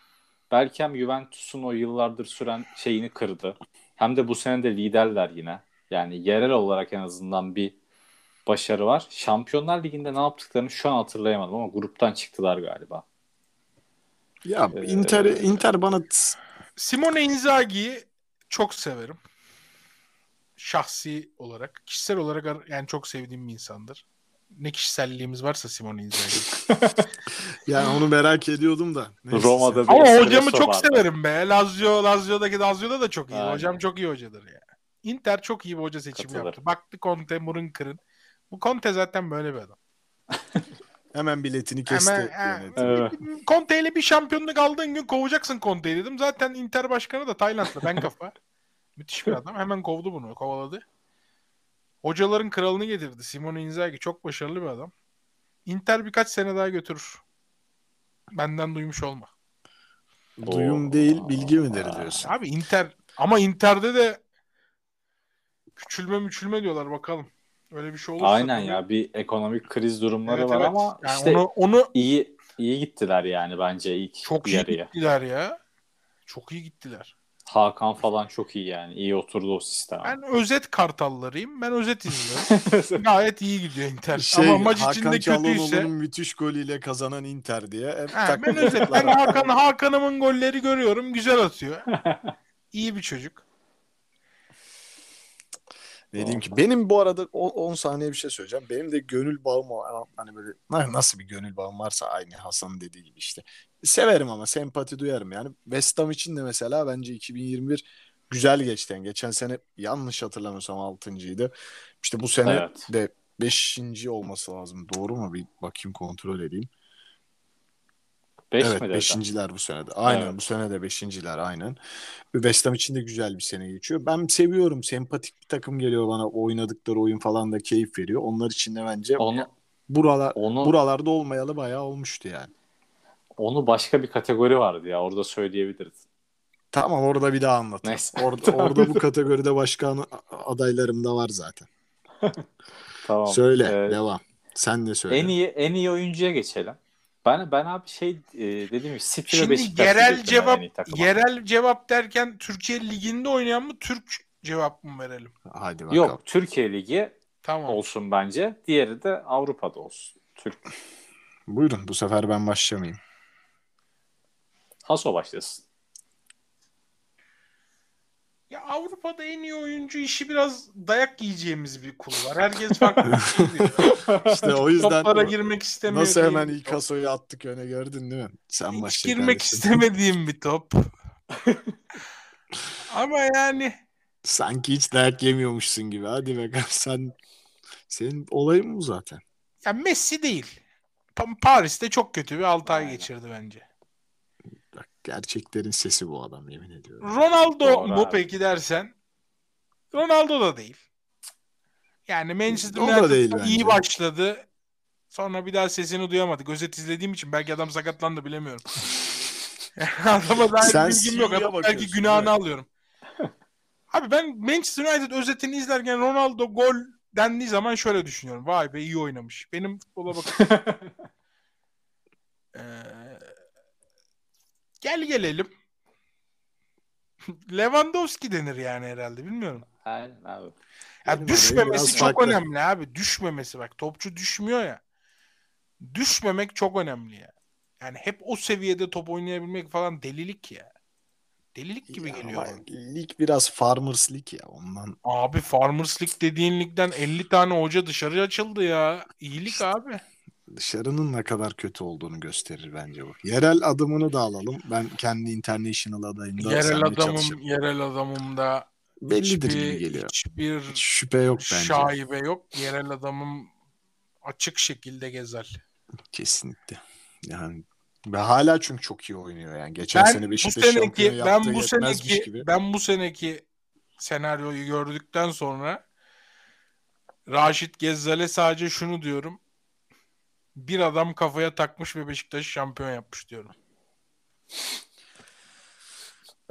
belki hem Juventus'un o yıllardır süren şeyini kırdı. Hem de bu sene de liderler yine. Yani yerel olarak en azından bir başarı var. Şampiyonlar Ligi'nde ne yaptıklarını şu an hatırlayamadım ama gruptan çıktılar galiba. Ya Ee, Inter Inter bana Simone Inzaghi'yi çok severim. Şahsi olarak. Kişisel olarak ar- yani çok sevdiğim bir insandır. Ne kişiselliğimiz varsa Simone Inzaghi. yani onu merak ediyordum da. Neyse. Roma'da bir Ama hocamı çok severim be. Lazio, Lazio'daki Lazio'da da çok iyi. Aynen. Hocam çok iyi hocadır ya. Inter çok iyi bir hoca seçimi Katılırım. yaptı. Baktı Conte, Murun kırın. Bu Conte zaten böyle bir adam. Hemen biletini kesti. Hemen, yönetim. Evet. Conte ile bir şampiyonluk aldığın gün kovacaksın Conte'yi dedim. Zaten Inter başkanı da Taylandlı. Ben kafa. Müthiş bir adam. Hemen kovdu bunu. Kovaladı. Hocaların kralını getirdi. Simone Inzaghi çok başarılı bir adam. Inter birkaç sene daha götürür. Benden duymuş olma. Duyum değil bilgi midir diyorsun. Abi Inter ama Inter'de de küçülme müçülme diyorlar bakalım. Öyle bir şey olursa. Aynen tabii- ya bir ekonomik kriz durumları Evet, var evet. ama Yani işte onu, onu iyi iyi gittiler yani bence ilk çok iyi yarıya. gittiler ya. Çok iyi gittiler. Hakan falan çok iyi yani. iyi oturdu o sistem. Ben özet kartallarıyım. Ben özet izliyorum. Gayet iyi gidiyor Inter. Şey, Ama maç Hakan içinde kötüyse. Çalhanoğlu'nun müthiş golüyle kazanan Inter diye. Hep Ha, ben özet. Ben fotoğraflar. Hakan, Hakan'ımın golleri görüyorum. Güzel atıyor. İyi bir çocuk. Ne diyeyim ki benim bu arada 10 saniye bir şey söyleyeceğim. Benim de gönül bağım var. Hani böyle na- nasıl bir gönül bağım varsa aynı Hasan'ın dediği gibi işte. Severim ama sempati duyarım yani. West Ham için de mesela bence 2021 güzel geçti. Yani geçen sene yanlış hatırlamıyorsam 6.'ydı. İşte bu sene Evet. de 5. olması lazım. Doğru mu? Bir bakayım kontrol edeyim. 5 evet mi beşinciler bu senede. Aynen Evet. bu sene de beşinciler aynen. West Ham için de güzel bir sene geçiyor. Ben seviyorum. Sempatik bir takım geliyor bana. Oynadıkları oyun falan da keyif veriyor. Onlar için de bence Onu buralar onu buralarda olmayalı bayağı olmuştu yani. onu başka bir kategori vardı ya. Orada söyleyebiliriz. Tamam orada bir daha. Neyse. Orada, orada bu kategoride başka adaylarım da var zaten. Tamam. Söyle Ee, devam. Sen de söyle. en iyi en iyi oyuncuya geçelim. Ben ben abi şey e, dediğim gibi City ve Şimdi Beşiktaş yerel cevap yerel cevap derken Türkiye liginde oynayan mı Türk cevap mı verelim? Hadi bakalım. Yok Türkiye Ligi Tamam. olsun bence. Diğeri de Avrupa'da olsun. Türk. Buyurun bu sefer ben başlamayayım. Haso başlasın. Ya Avrupa'da en iyi oyuncu işi biraz dayak yiyeceğimiz bir kul var. Herkes farklı bir şey diyor. İşte o yüzden Toplara girmek istemiyor. nasıl hemen Haso'yu attık öne gördün değil mi? Sen Hiç başla girmek kardeşim. istemediğim bir top. Ama yani Sanki hiç dayak yemiyormuşsun gibi. Hadi be sen senin olayın mı zaten? ya Messi değil. Pa- Paris'te çok kötü bir 6 ay geçirdi bence. Gerçeklerin sesi bu adam yemin ediyorum. Ronaldo Doğru mu abi. peki dersen Ronaldo da değil. Yani Manchester United iyi bence. başladı. Sonra bir daha sesini duyamadık. Özet izlediğim için belki adam sakatlandı bilemiyorum. Adama dair Sen bilgim yok. Adam belki günahını mi? alıyorum. Abi ben Manchester United özetini izlerken Ronaldo gol dendiği zaman şöyle düşünüyorum. Vay be iyi oynamış. Benim futbola bakın. Ee, gel gelelim. Lewandowski denir yani herhalde bilmiyorum. Aynen abi. Ya düşmemesi çok farklı. önemli abi. Düşmemesi bak. Topçu düşmüyor ya. Düşmemek çok önemli ya. Yani hep o seviyede top oynayabilmek falan delilik ya. Delilik gibi Ya geliyor. Lig biraz Farmers Lig ya ondan. Abi Farmers League dediğin ligden 50 tane hoca dışarı açıldı ya. İyilik abi. Dışarının ne kadar kötü olduğunu gösterir bence bu. Yerel adımını da alalım. Ben kendi international adayımda yerel adamım, çalışırım. yerel adamım da Bellidir hiçbir, gibi geliyor. hiçbir Hiç şüphe yok bence. şaibe yok. Yerel adamım açık şekilde gezer. Kesinlikle. Yani ve hala çünkü çok iyi oynuyor yani. Geçen Ben sene bu Beşiktaş şampiyon seneki ben bu seneki gibi. ben bu seneki senaryoyu gördükten sonra Raşit Gezzal'e sadece şunu diyorum. Bir adam kafaya takmış ve Beşiktaş'ı şampiyon yapmış diyorum.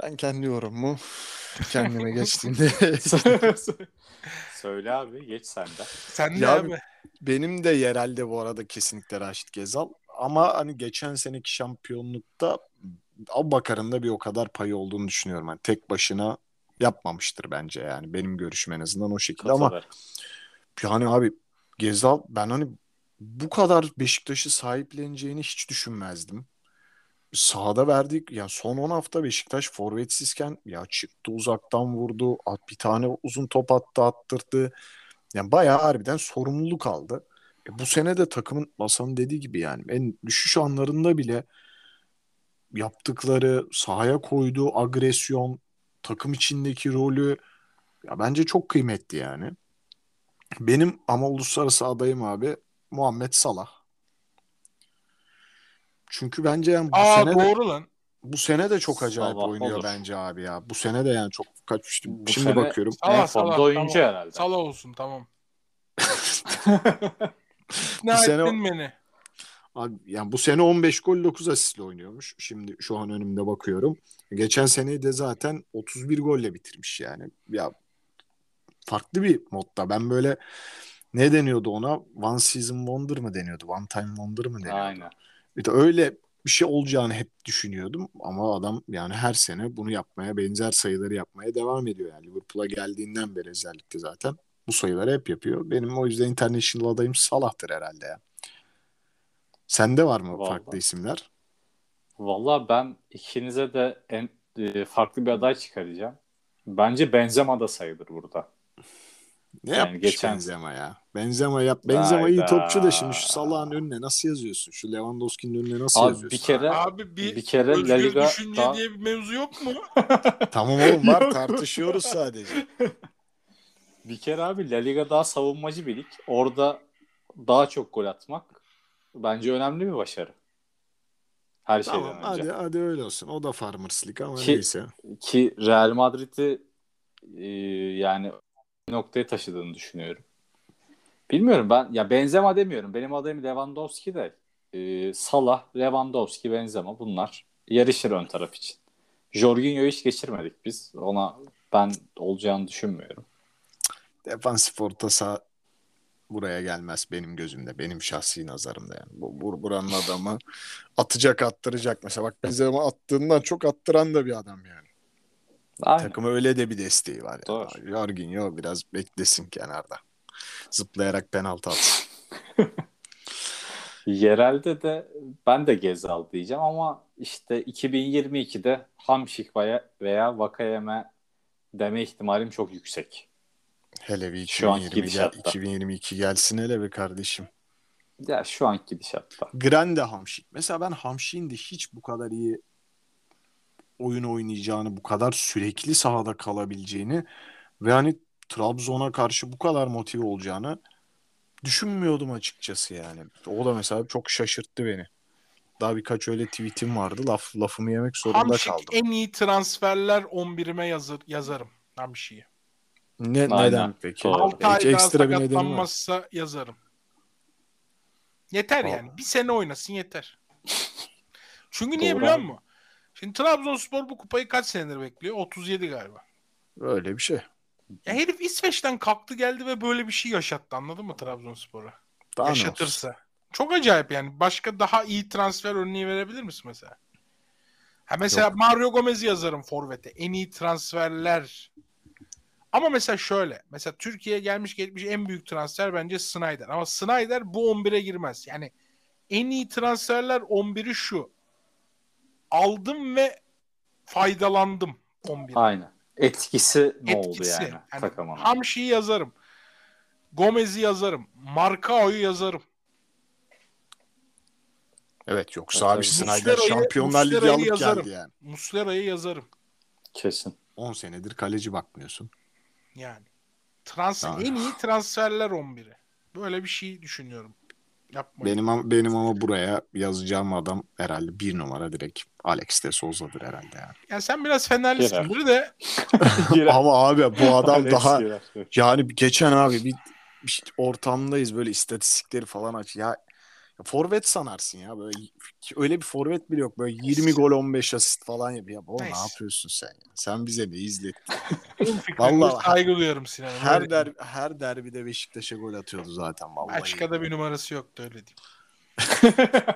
Ben kendi yorumumu kendime geçtiğimde Söyle abi geç sen de. Sen de Ya abi. benim de yerelde bu arada kesinlikle Raşit Gezal. Ama hani geçen seneki şampiyonlukta Abubakar'ın da bir o kadar payı olduğunu düşünüyorum. Yani tek başına yapmamıştır bence yani. Benim görüşüm en azından o şekilde ama yani abi Gezal ben hani bu kadar Beşiktaş'ı sahipleneceğini hiç düşünmezdim. Sahada verdik ya son 10 hafta Beşiktaş forvetsizken ya çıktı uzaktan vurdu at bir tane uzun top attı attırdı. Yani bayağı harbiden sorumluluk aldı. E bu sene de takımın Hasan'ın dediği gibi yani en düşüş anlarında bile yaptıkları sahaya koyduğu agresyon takım içindeki rolü ya bence çok kıymetli yani. Benim ama uluslararası adayım abi Muhammed Salah. Çünkü bence yani bu Aa sene de, doğru lan. bu sene de çok acayip Salah oynuyor olur. bence abi ya. Bu sene de yani çok kaç Bu şimdi sene- bakıyorum. En Salah formda Salah. oyuncu tamam. herhalde. Salah olsun tamam. Bu sene- ettin beni. Abi, yani bu sene 15 gol 9 asistle oynuyormuş. Şimdi şu an önümde bakıyorum. Geçen seneyi de zaten 31 golle bitirmiş yani. Ya farklı bir modda. Ben böyle ne deniyordu ona? One season wonder mı deniyordu? One time wonder mı deniyordu? Aynen. Bir de öyle bir şey olacağını hep düşünüyordum ama adam yani her sene bunu yapmaya benzer sayıları yapmaya devam ediyor yani Liverpool'a geldiğinden beri özellikle zaten bu sayıları hep yapıyor. Benim o yüzden international adayım Salah'tır herhalde ya. Sende var mı Vallahi. farklı isimler? Valla ben ikinize de en e, farklı bir aday çıkaracağım. Bence Benzema da sayılır burada. Ne Yani yapmış geçen- Benzema ya? Benzema yap. Benzema iyi Hayda. topçu da şimdi şu Salah'ın önüne nasıl yazıyorsun? Şu Lewandowski'nin önüne nasıl Abi yazıyorsun? bir kere Abi bir, bir kere La Liga düşünce daha- diye bir mevzu yok mu? Tamam oğlum var tartışıyoruz sadece. bir kere abi La Liga daha savunmacı bir lig. Orada daha çok gol atmak bence önemli bir başarı. Her şeyden Tamam önce. hadi hadi öyle olsun. O da Farmers League ama Ki- neyse. Ki Real Madrid'i e, yani bir noktaya taşıdığını düşünüyorum. Bilmiyorum ben ya Benzema demiyorum. Benim adayım Lewandowski de e, Salah, Lewandowski, Benzema bunlar yarışır ön taraf için. Jorginho'yu hiç geçirmedik biz. Ona ben olacağını düşünmüyorum. Defansif orta saha buraya gelmez benim gözümde. Benim şahsi nazarımda yani. Bu, bu buranın adamı atacak attıracak. Mesela bak bize ama attığından çok attıran da bir adam yani. Aynen. Takıma öyle de bir desteği var. Yani. Doğru. Jorginho biraz beklesin kenarda. Zıplayarak penaltı atsın. Yerelde de ben de Gezal diyeceğim ama işte 2022'de Hamşik veya, veya Vakayeme deme ihtimalim çok yüksek. Hele bir Şu anki 2020 gel, gidişatta. 2022 gelsin hele be kardeşim. Ya şu anki gidişatta. Grande Hamşik. Mesela ben Hamşik'in de hiç bu kadar iyi oyun oynayacağını, bu kadar sürekli sahada kalabileceğini ve hani Trabzon'a karşı bu kadar motive olacağını düşünmüyordum açıkçası yani. O da mesela çok şaşırttı beni. Daha birkaç öyle tweetim vardı. Laf, lafımı yemek zorunda Hamşik kaldım. en iyi transferler 11'ime yazır, yazarım Hamşik'i. Ne, Aynen. neden peki? Doğru. 6 Hiç ay daha ekstra bir nedeni var. yazarım. Yeter Tamam. yani. Bir sene oynasın yeter. Çünkü niye Doğru biliyor musun? Şimdi Trabzonspor bu kupayı kaç senedir bekliyor? 37 galiba. Öyle bir şey. Ya herif İsveç'ten kalktı geldi ve böyle bir şey yaşattı anladın mı Trabzonspor'a? Daha olsun? Yaşatırsa. Çok acayip yani. Başka daha iyi transfer örneği verebilir misin mesela? Ha mesela Mario Gomez'i yazarım forvete. En iyi transferler. Ama mesela şöyle. Mesela Türkiye'ye gelmiş geçmiş en büyük transfer bence Snyder. Ama Snyder bu 11'e girmez. Yani en iyi transferler 11'i şu. Aldım ve faydalandım 11. Aynen. Etkisi ne oldu Etkisi. yani, Yani takımına? Hamşi'yi yazarım. Gomez'i yazarım. Markao'yu yazarım. Evet yoksa Evet, abi. Snyder Muslera'yı- Şampiyonlar Ligi alıp yazarım. geldi yani. Muslera'yı yazarım. Kesin. 10 senedir kaleci bakmıyorsun. Yani. Transfer, Tamam. en iyi transferler 11'i. Böyle bir şey düşünüyorum. Yapmayın. Benim ama, benim ama buraya yazacağım adam herhalde bir numara direkt Alex de Souza'dır herhalde yani. Yani sen biraz Fenerlisindir de Ama abi bu adam daha yani geçen abi bir, bir ortamdayız böyle istatistikleri falan aç. Ya, ya forvet sanarsın ya böyle öyle bir forvet bile yok. Böyle 20 gol 15 asist falan yapıyor. Ya, oğlum ne yapıyorsun sen ya? Sen bize ne izlettin? Vallahi- saygı duyuyorum Sinan'ın. Her der, her derbide Beşiktaş'a gol atıyordu zaten vallahi. Başka da bir numarası yoktu öyle diyeyim.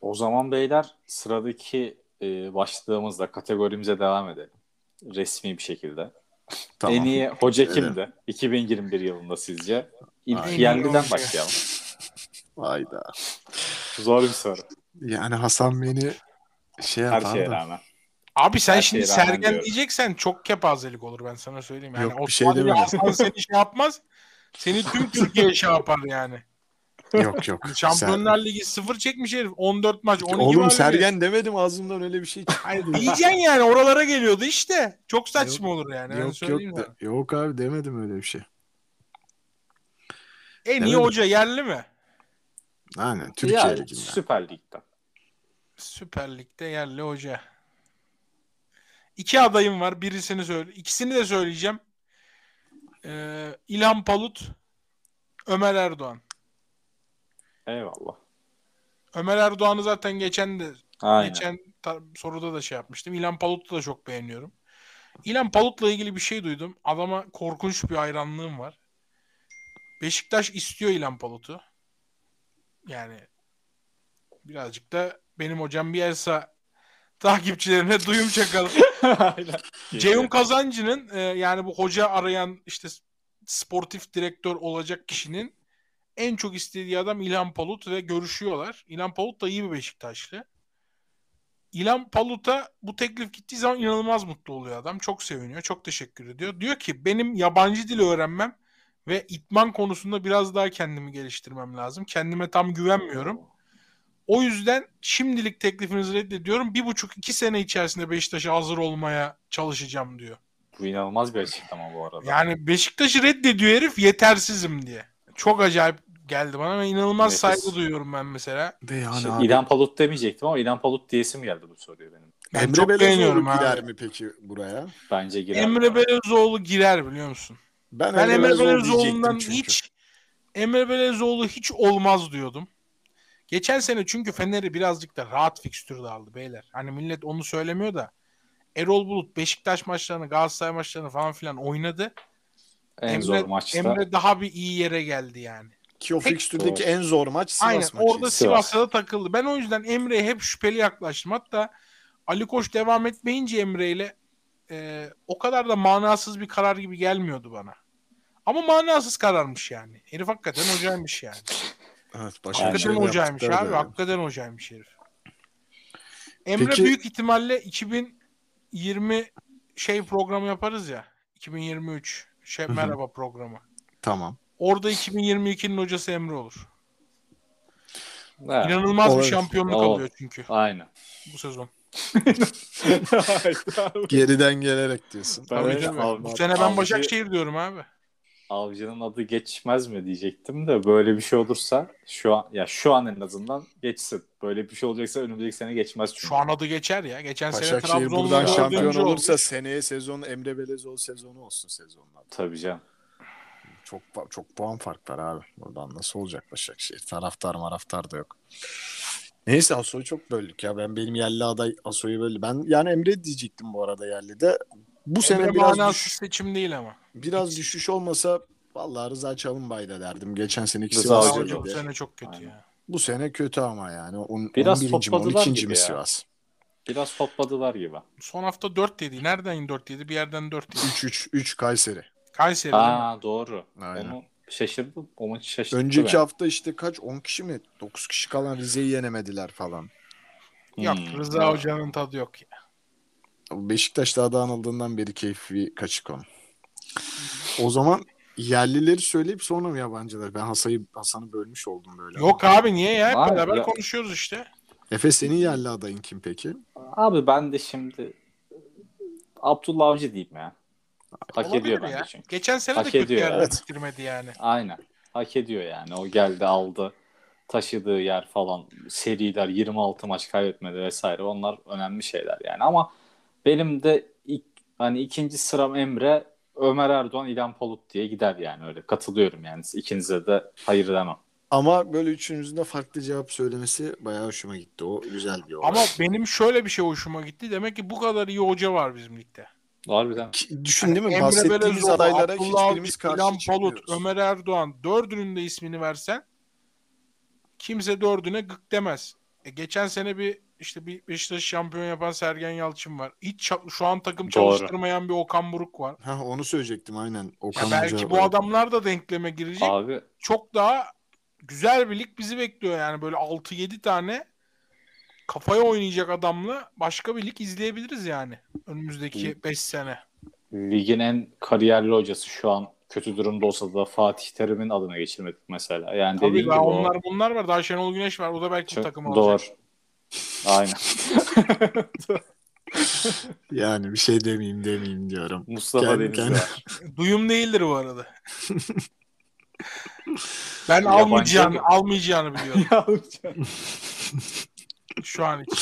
O zaman beyler sıradaki e, başlığımızla kategorimize devam edelim. Resmi bir şekilde. Tamam. En iyi hoca Evet. kimdi? 2021 yılında sizce? İlk yerliden başlayalım. Hayda. Zor bir soru. Yani Hasan beni şey Her yapar şeye da. rağmen. Abi sen Her şimdi şeye rağmen Sergen diyorum. diyeceksen çok kepazelik olur ben sana söyleyeyim. Yani Yok, bir o şey demedim. Hasan seni şey yapmaz. Seni tüm Türkiye şey yapar yani. Yok yok. Şampiyonlar Ligi sıfır çekmiş herif. 14 maç 12 Ser- Oğlum galibiyet. Sergen demedim ağzımdan öyle bir şey. Hayır, diyeceksin yani oralara geliyordu işte. Çok saçma olur yani. ben yok yok söyleyeyim de- sana. yok abi demedim öyle bir şey. En iyi Demedim. hoca yerli mi? Aynen Türkiye Ya, Ligi'nden. Süper Lig'den. Süper Lig'de yerli hoca. İki adayım var. Birisini söyle. İkisini de söyleyeceğim. Ee, İlhan Palut, Ömer Erdoğan. Eyvallah. Ömer Erdoğan'ı zaten geçen de Aynen. geçen soruda da şey yapmıştım. İlhan Palut'u da çok beğeniyorum. İlhan Palut'la ilgili bir şey duydum. Adama korkunç bir hayranlığım var. Beşiktaş istiyor İlhan Palut'u. Yani birazcık da benim hocam Bielsa takipçilerine duyum çakalım. Ceyhun Kazancı'nın e, yani bu hoca arayan işte sportif direktör olacak kişinin en çok istediği adam İlhan Palut ve görüşüyorlar. İlhan Palut da iyi bir Beşiktaşlı. İlhan Palut'a bu teklif gittiği zaman inanılmaz mutlu oluyor adam. Çok seviniyor. Çok teşekkür ediyor. Diyor ki benim yabancı dil öğrenmem ve itman konusunda biraz daha kendimi geliştirmem lazım. Kendime tam güvenmiyorum. O yüzden şimdilik teklifinizi reddediyorum. Bir buçuk iki sene içerisinde Beşiktaş'a hazır olmaya çalışacağım diyor. Bu inanılmaz bir açıklama bu arada. Yani Beşiktaş'ı reddediyor herif yetersizim diye. Çok acayip geldi bana ve inanılmaz Nefis. saygı duyuyorum ben mesela. De yani Şey, abi. İlhan Palut demeyecektim ama İlhan Palut diyesim geldi bu soruya benim. Ben Emre çok Belezoğlu beğeniyorum girer abi. mi peki buraya? Bence girer. Emre Belezoğlu girer biliyor musun? Ben, Ben Emre Belezoğlu Belezoğlu'ndan hiç Emre Belezoğlu hiç olmaz diyordum. Geçen sene çünkü Fener'i birazcık da rahat fikstürde aldı beyler. Hani millet onu söylemiyor da Erol Bulut Beşiktaş maçlarını, Galatasaray maçlarını falan filan oynadı. En Emre, zor maçta. Emre daha bir iyi yere geldi yani. Ki o fikstürdeki en zor maç Sivas Aynen maçıydı. orada Sivas. Sivas'ta da takıldı. Ben o yüzden Emre'ye hep şüpheli yaklaştım. Hatta Ali Koç devam etmeyince Emre ile e, o kadar da manasız bir karar gibi gelmiyordu bana. Ama manasız kararmış yani. Herif hakikaten hocaymış yani. Evet, bir şey Hakikaten hocaymış abi. öyle. Hakikaten hocaymış herif. Emre Peki- büyük ihtimalle 2020 şey programı yaparız ya. 2023 şey merhaba programı. Tamam. Orada 2022'nin hocası Emre olur. Evet. İnanılmaz bir Olabilir. şampiyonluk Olur. alıyor çünkü Aynen. bu sezon. Geriden gelerek diyorsun. Ben öyle av- Bu sene ben avcı- Başakşehir diyorum abi. Avcının adı geçmez mi diyecektim de böyle bir şey olursa şu an ya şu an en azından geçsin. Böyle bir şey olacaksa önümüzdeki sene geçmez çünkü. Şu an adı geçer ya. Geçen sene Başakşehir Trabzon'da buradan şampiyon olursa seneye sezon Emre Belezoğlu sezonu olsun sezonlar. Tabii canım. Çok çok puan fark var abi. Buradan nasıl olacak Başakşehir? Taraftar maraftar da yok. Neyse Aso'yu çok böldük ya. Ben benim yerli aday Aso'yu böldüm. Ben yani Emre diyecektim bu arada yerli de. Bu sene Emre biraz manasız düş- seçim değil ama. biraz düşüş olmasa vallahi Rıza Çalınbay da derdim. Geçen seneki Rıza Sivas Hoca bu sene çok kötü Aynen. ya. Bu sene kötü ama yani. On, Biraz 11. mi topladılar 12. gibi mi ya. Sivas? Biraz topladılar gibi. Son hafta 4 yedi. Nereden 4 yedi? Bir yerden 4 yedi. 3-3 3 Kayseri. Kayseri. Aa doğru. Aynen. Onu şaşırdım. O maçı şaşırdım. Önceki hafta işte kaç 10 kişi mi 9 kişi kalan Rize'yi yenemediler falan. Yok Hmm. Rıza Hoca'nın tadı yok ya. Beşiktaş daha dağınıldığından beri keyfi kaçık onun. O zaman yerlileri söyleyip sonra mı yabancılar? Ben Hasan'ı Hasan'ı bölmüş oldum böyle. Yok abi niye ya? Hep beraber ya. konuşuyoruz işte. Efe senin yerli adayın kim peki? Abi ben de şimdi Abdullah Avcı diyeyim ya. Hak Olabilir ediyor ya. bence çünkü. Geçen sene Hak de kötü ediyor, yerden evet. bitirmedi yani. Aynen. Hak ediyor yani. O geldi aldı. Taşıdığı yer falan. Seriler 26 maç kaybetmedi vesaire. Onlar önemli şeyler yani. Ama benim de ilk, hani ikinci sıram Emre, Ömer Erdoğan, İlhan Polut diye gider yani öyle. Katılıyorum yani. İkinize de hayır demem. Ama böyle üçünüzün de farklı cevap söylemesi bayağı hoşuma gitti. O güzel bir olay. Ama benim şöyle bir şey hoşuma gitti. Demek ki bu kadar iyi hoca var bizim ligde. Harbiden. Ki- Düşün değil mi? Emre Bahsettiğimiz Belezoğlu, adaylara Abdullah hiçbirimiz Avcı, karşı İlhan Palut. Ömer Erdoğan dördünün de ismini versen kimse dördüne gık demez. E, geçen sene bir işte bir Beşiktaş şampiyon yapan Sergen Yalçın var. Hiç şu an takım Doğru. çalıştırmayan bir Okan Buruk var. Ha onu söyleyecektim aynen. Ya Okan belki Hoca- bu adamlar da denkleme girecek. Abi Çok daha güzel bir lig bizi bekliyor yani böyle 6-7 tane kafaya oynayacak adamla başka bir lig izleyebiliriz yani önümüzdeki 5 sene. ligin en kariyerli hocası şu an kötü durumda olsa da Fatih Terim'in adına geçirmedik mesela. Yani Tabii dediğin gibi daha o onlar bunlar var. Daha Şenol Güneş var. O da belki çok doğru. alacak. Aynen. Yani bir şey demeyeyim demeyeyim diyorum. Mustafa Kendi Denizli kendine- var. Duyum değildir bu arada. ben Yabancı almayacağını, mı? almayacağını biliyorum şu an için.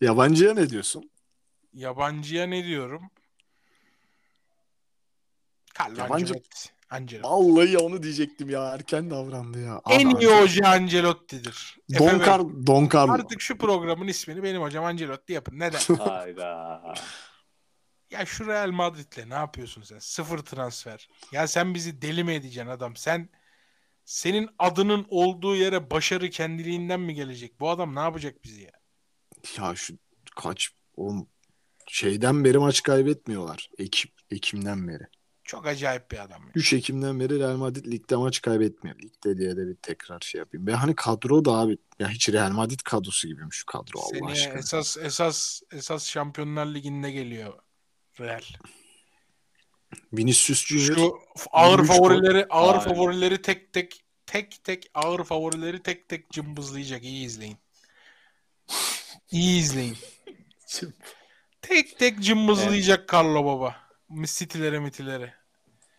Yabancıya ne diyorsun? Yabancıya ne diyorum? Carlo Yabancı- Ancelotti. Ancelotti. Vallahi onu diyecektim ya. Erken davrandı ya. En Abi, iyi hoca Ancelotti'dir. Don, Car Don Carlo. Artık şu programın ismini benim hocam Ancelotti yapın. Neden? Hayda. ya şu Real Madrid'le ne yapıyorsun sen? Sıfır transfer. Ya sen bizi deli mi edeceksin adam? Sen senin adının olduğu yere başarı kendiliğinden mi gelecek? Bu adam ne yapacak bizi ya? Ya şu kaç oğlum şeyden beri maç kaybetmiyorlar. Ekim, Ekim'den beri. Çok acayip bir adam. Ya. 3 Ekim'den beri Real Madrid ligde maç kaybetmiyor. Ligde diye de bir tekrar şey yapayım. Ve hani kadro da abi ya hiç Real Madrid kadrosu gibiymiş şu kadro Allah Seneye aşkına. esas esas esas Şampiyonlar Ligi'nde geliyor Real. Vinicius Junior Şu ağır 23 gol. favorileri ağır Aynen. favorileri tek tek tek tek ağır favorileri tek tek cımbızlayacak. İyi izleyin. İyi izleyin. Tek tek cımbızlayacak Carlo Baba. City'lere mitilere.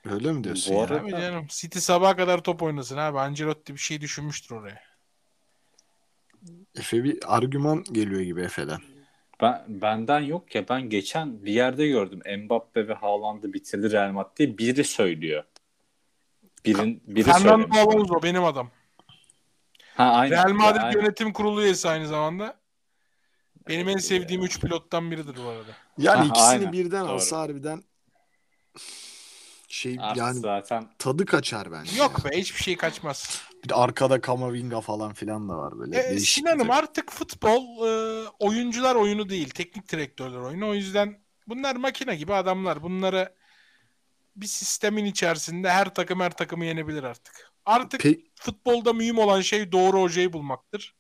öyle mi diyorsun Bu ya? arada- canım City sabaha kadar top oynasın abi. Ancelotti bir şey düşünmüştür oraya. Efe bir argüman geliyor gibi Efe'den. Ben, benden yok ya ben geçen bir yerde gördüm Mbappe ve Haaland'ı bitirdi Real Madrid diye biri söylüyor. Birin, biri Fernando söylemiş. Alonso benim adam. Ha, aynen. Real Madrid Aynen. yönetim kurulu üyesi aynı zamanda. Benim en sevdiğim 3 pilottan biridir bu arada. Yani Aha, ikisini aynen. birden Doğru. alsa harbiden şey Artık yani zaten tadı kaçar bence. Yok ya. be hiçbir şey kaçmaz. Bir de arkada Kamavinga falan filan da var böyle. E, Sinan'ım artık futbol e, oyuncular oyunu değil. Teknik direktörler oyunu. O yüzden bunlar makine gibi adamlar. Bunları bir sistemin içerisinde her takım her takımı yenebilir artık. Artık Pe- futbolda mühim olan şey doğru hocayı bulmaktır.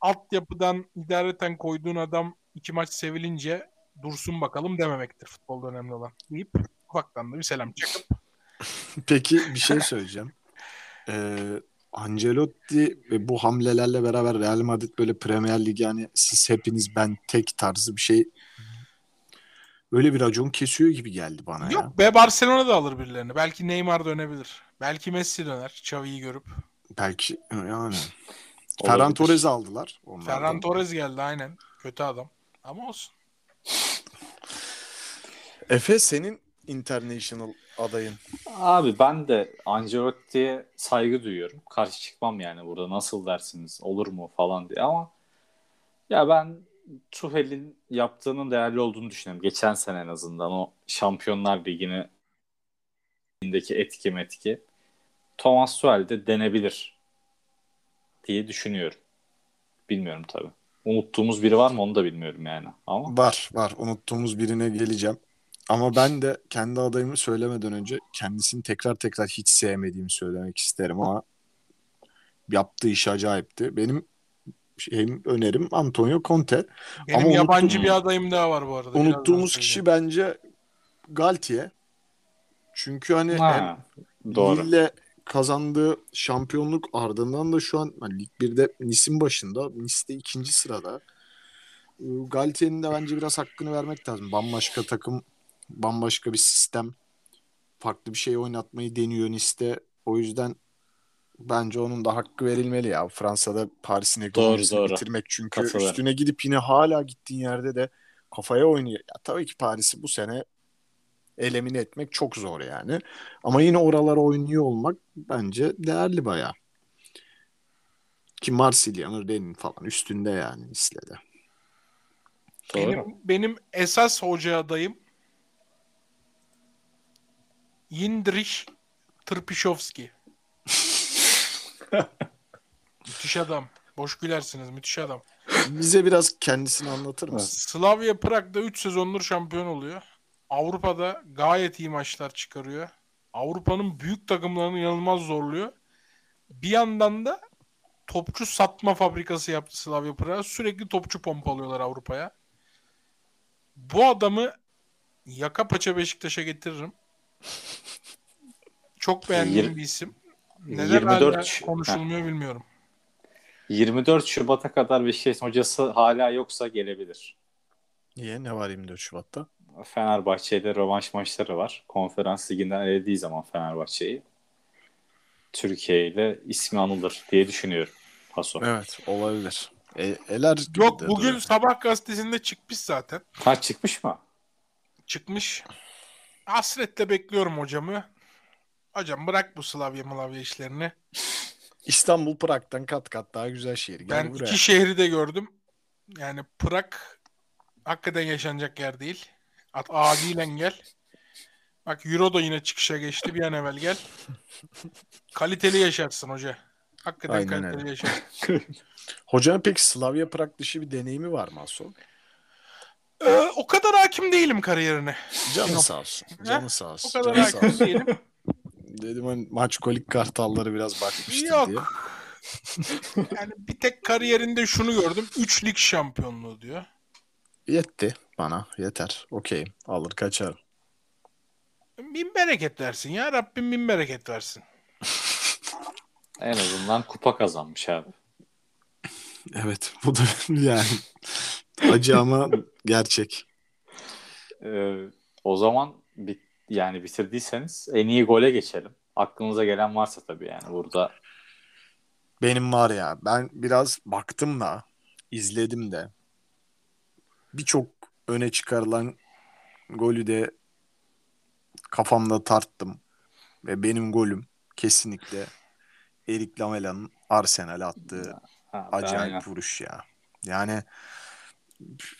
Altyapıdan idareten koyduğun adam iki maç sevilince dursun bakalım dememektir futbolda önemli olan. Deyip ufaktan da bir selam çakıp Peki bir şey söyleyeceğim. Ee, Ancelotti ve bu hamlelerle beraber Real Madrid böyle Premier Lig yani siz hepiniz ben tek tarzı bir şey böyle bir racon kesiyor gibi geldi bana ya. Yok be Barcelona da alır birilerini. Belki Neymar dönebilir. Belki Messi döner. Xavi'yi görüp. Belki yani. Ferran Torres'i aldılar. onlardan. Ferran Torres geldi aynen. Kötü adam. Ama olsun. Efe senin international adayın. Abi ben de Ancelotti'ye saygı duyuyorum. Karşı çıkmam yani burada nasıl dersiniz olur mu falan diye ama ya ben Tuchel'in yaptığının değerli olduğunu düşünüyorum. Geçen sene en azından o Şampiyonlar Ligi'ne indeki etki metki Thomas Tuchel'de denebilir diye düşünüyorum. Bilmiyorum tabii. Unuttuğumuz biri var mı onu da bilmiyorum yani. Ama Var var unuttuğumuz birine geleceğim. Ama ben de kendi adayımı söylemeden önce kendisini tekrar tekrar hiç sevmediğimi söylemek isterim ama yaptığı iş acayipti. Benim şeyim önerim Antonio Conte. Benim Ama yabancı unuttum- bir adayım daha var bu arada. Unuttuğumuz kişi bence Galtier. Çünkü hani hem ha, doğru. Lille kazandığı şampiyonluk ardından da şu an hani Lig 1'de Nice'in başında. Nice'de ikinci sırada. Galtier'in de bence biraz hakkını vermek lazım. Bambaşka takım, bambaşka bir sistem. Farklı bir şey oynatmayı deniyor Nice'de. O yüzden bence onun da hakkı verilmeli ya. Fransa'da Paris'in ekonomisini doğru. bitirmek çünkü Katılıyorum. üstüne gidip yine hala gittiğin yerde de kafaya oynuyor. Ya, tabii ki Paris'i bu sene elemine etmek çok zor yani. Ama yine oralara oynuyor olmak bence değerli bayağı. Ki Marsilya'nın Rennes'in falan üstünde yani. Doğru. Benim, benim esas hoca adayım Yindrich Trpishovski. müthiş adam. Boş gülersiniz. Müthiş adam. Bize biraz kendisini anlatır mısın? Slavia Prag'da 3 sezondur şampiyon oluyor. Avrupa'da gayet iyi maçlar çıkarıyor. Avrupa'nın büyük takımlarını inanılmaz zorluyor. Bir yandan da topçu satma fabrikası yaptı Slavia Prag. Sürekli topçu pompalıyorlar Avrupa'ya. Bu adamı yaka paça Beşiktaş'a getiririm. Çok beğendiğim Yir- bir isim. Neden hala 24 konuşulmuyor bilmiyorum. 24 Şubat'a kadar Beşiktaş'ın hocası hala yoksa gelebilir. Niye? Ne var 24 Şubat'ta? Fenerbahçe'de rövanş maçları var. Konferans liginden elediği zaman Fenerbahçe'yi Türkiye ile ismi anılır diye düşünüyorum. Paso. Evet olabilir. E, eler Yok bugün duruyor. sabah gazetesinde çıkmış zaten. Ha çıkmış mı? çıkmış. Hasretle bekliyorum hocamı. Hocam bırak bu Slavya Malavya işlerini. İstanbul Prag'dan kat kat daha güzel şehir. Gel Ben buraya. iki şehri de gördüm. Yani Prag hakikaten yaşanacak yer değil. At acilen gel. Bak Euro da yine çıkışa geçti. Bir an evvel gel. Kaliteli yaşarsın hoca. Hakikaten Aynen kaliteli öyle. yaşarsın. Hocanın peki Slavia Prag dışı bir deneyimi var mı Aso? Ee, o kadar hakim değilim kariyerine. Canı sağ olsun. Canı sağ olsun. O kadar Canı sağ hakim olsun. değilim. Dedim hani maç kolik kartalları biraz bakmıştır Yok. diye. Yani bir tek kariyerinde şunu gördüm. 3 lig şampiyonluğu diyor. Yetti bana. Yeter. Okey. Alır kaçarım. Bin bereket versin ya. Rabbim bin bereket versin. En azından kupa kazanmış abi. Evet. Bu da yani acı ama gerçek. Ee, o zaman bit yani bitirdiyseniz en iyi gole geçelim. Aklınıza gelen varsa tabii yani burada Benim var ya ben biraz baktım da izledim de birçok öne çıkarılan golü de kafamda tarttım ve benim golüm kesinlikle Erik Lamela'nın Arsenal'e attığı ha, acayip aynen. vuruş ya. Yani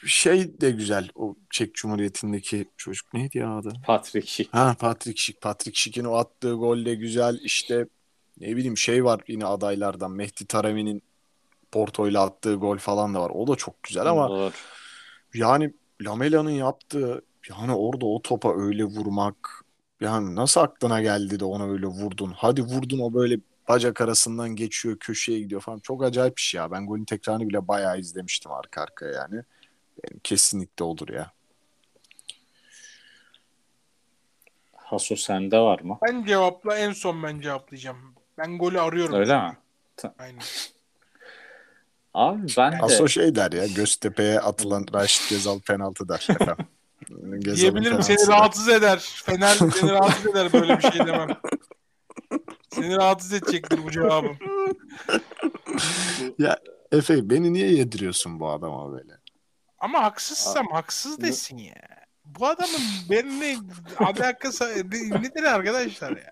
Şey de güzel. O Çek Cumhuriyeti'ndeki çocuk neydi ya adı? Patrick Schick. Ha Patrick Schick. Patrick Schick'in o attığı gol de güzel. İşte ne bileyim şey var yine adaylardan. Mehdi Taremi'nin Porto'yla attığı gol falan da var. O da çok güzel ama Doğru. yani Lamela'nın yaptığı yani orada o topa öyle vurmak yani nasıl aklına geldi de ona öyle vurdun? Hadi vurdun o böyle bacak arasından geçiyor köşeye gidiyor falan. Çok acayip bir şey ya. Ben golün tekrarını bile bayağı izlemiştim arka arkaya yani. Benim kesinlikle olur ya. Haso sende var mı? Ben cevapla en son ben cevaplayacağım. Ben golü arıyorum. Öyle mi? Aynen. Abi ben de Aso şey der ya Göztepe'ye atılan Raşit Gezal penaltı der Diyebilirim seni rahatsız eder. Fener seni rahatsız eder böyle bir şey demem. Seni rahatsız edecektir bu cevabım. Efe beni niye yediriyorsun bu adama böyle? Ama haksızsam haksız desin ya. Bu adamın benimle alakası ne- nedir arkadaşlar ya?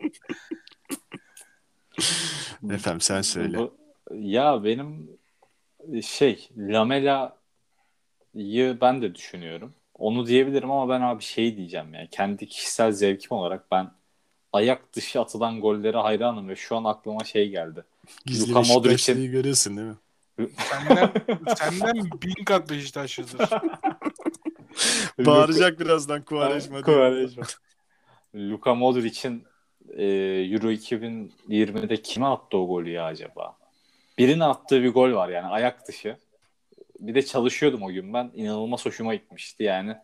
Efendim sen söyle. Bu- ya benim şey Lamela'yı ben de düşünüyorum. Onu diyebilirim ama ben abi şey diyeceğim ya. Kendi kişisel zevkim olarak ben ayak dışı atılan gollere hayranım ve şu an aklıma şey geldi. Gizli Luka Modric'in- görüyorsun değil mi? Senden, senden bin kat Beşiktaşlıdır. Bağıracak birazdan Kuvareşma. Quaresma. Luka Modric'in e, Euro 2020'de kime attı o golü ya acaba? Birine attığı bir gol var yani ayak dışı. Bir de çalışıyordum o gün ben. İnanılmaz hoşuma gitmişti yani.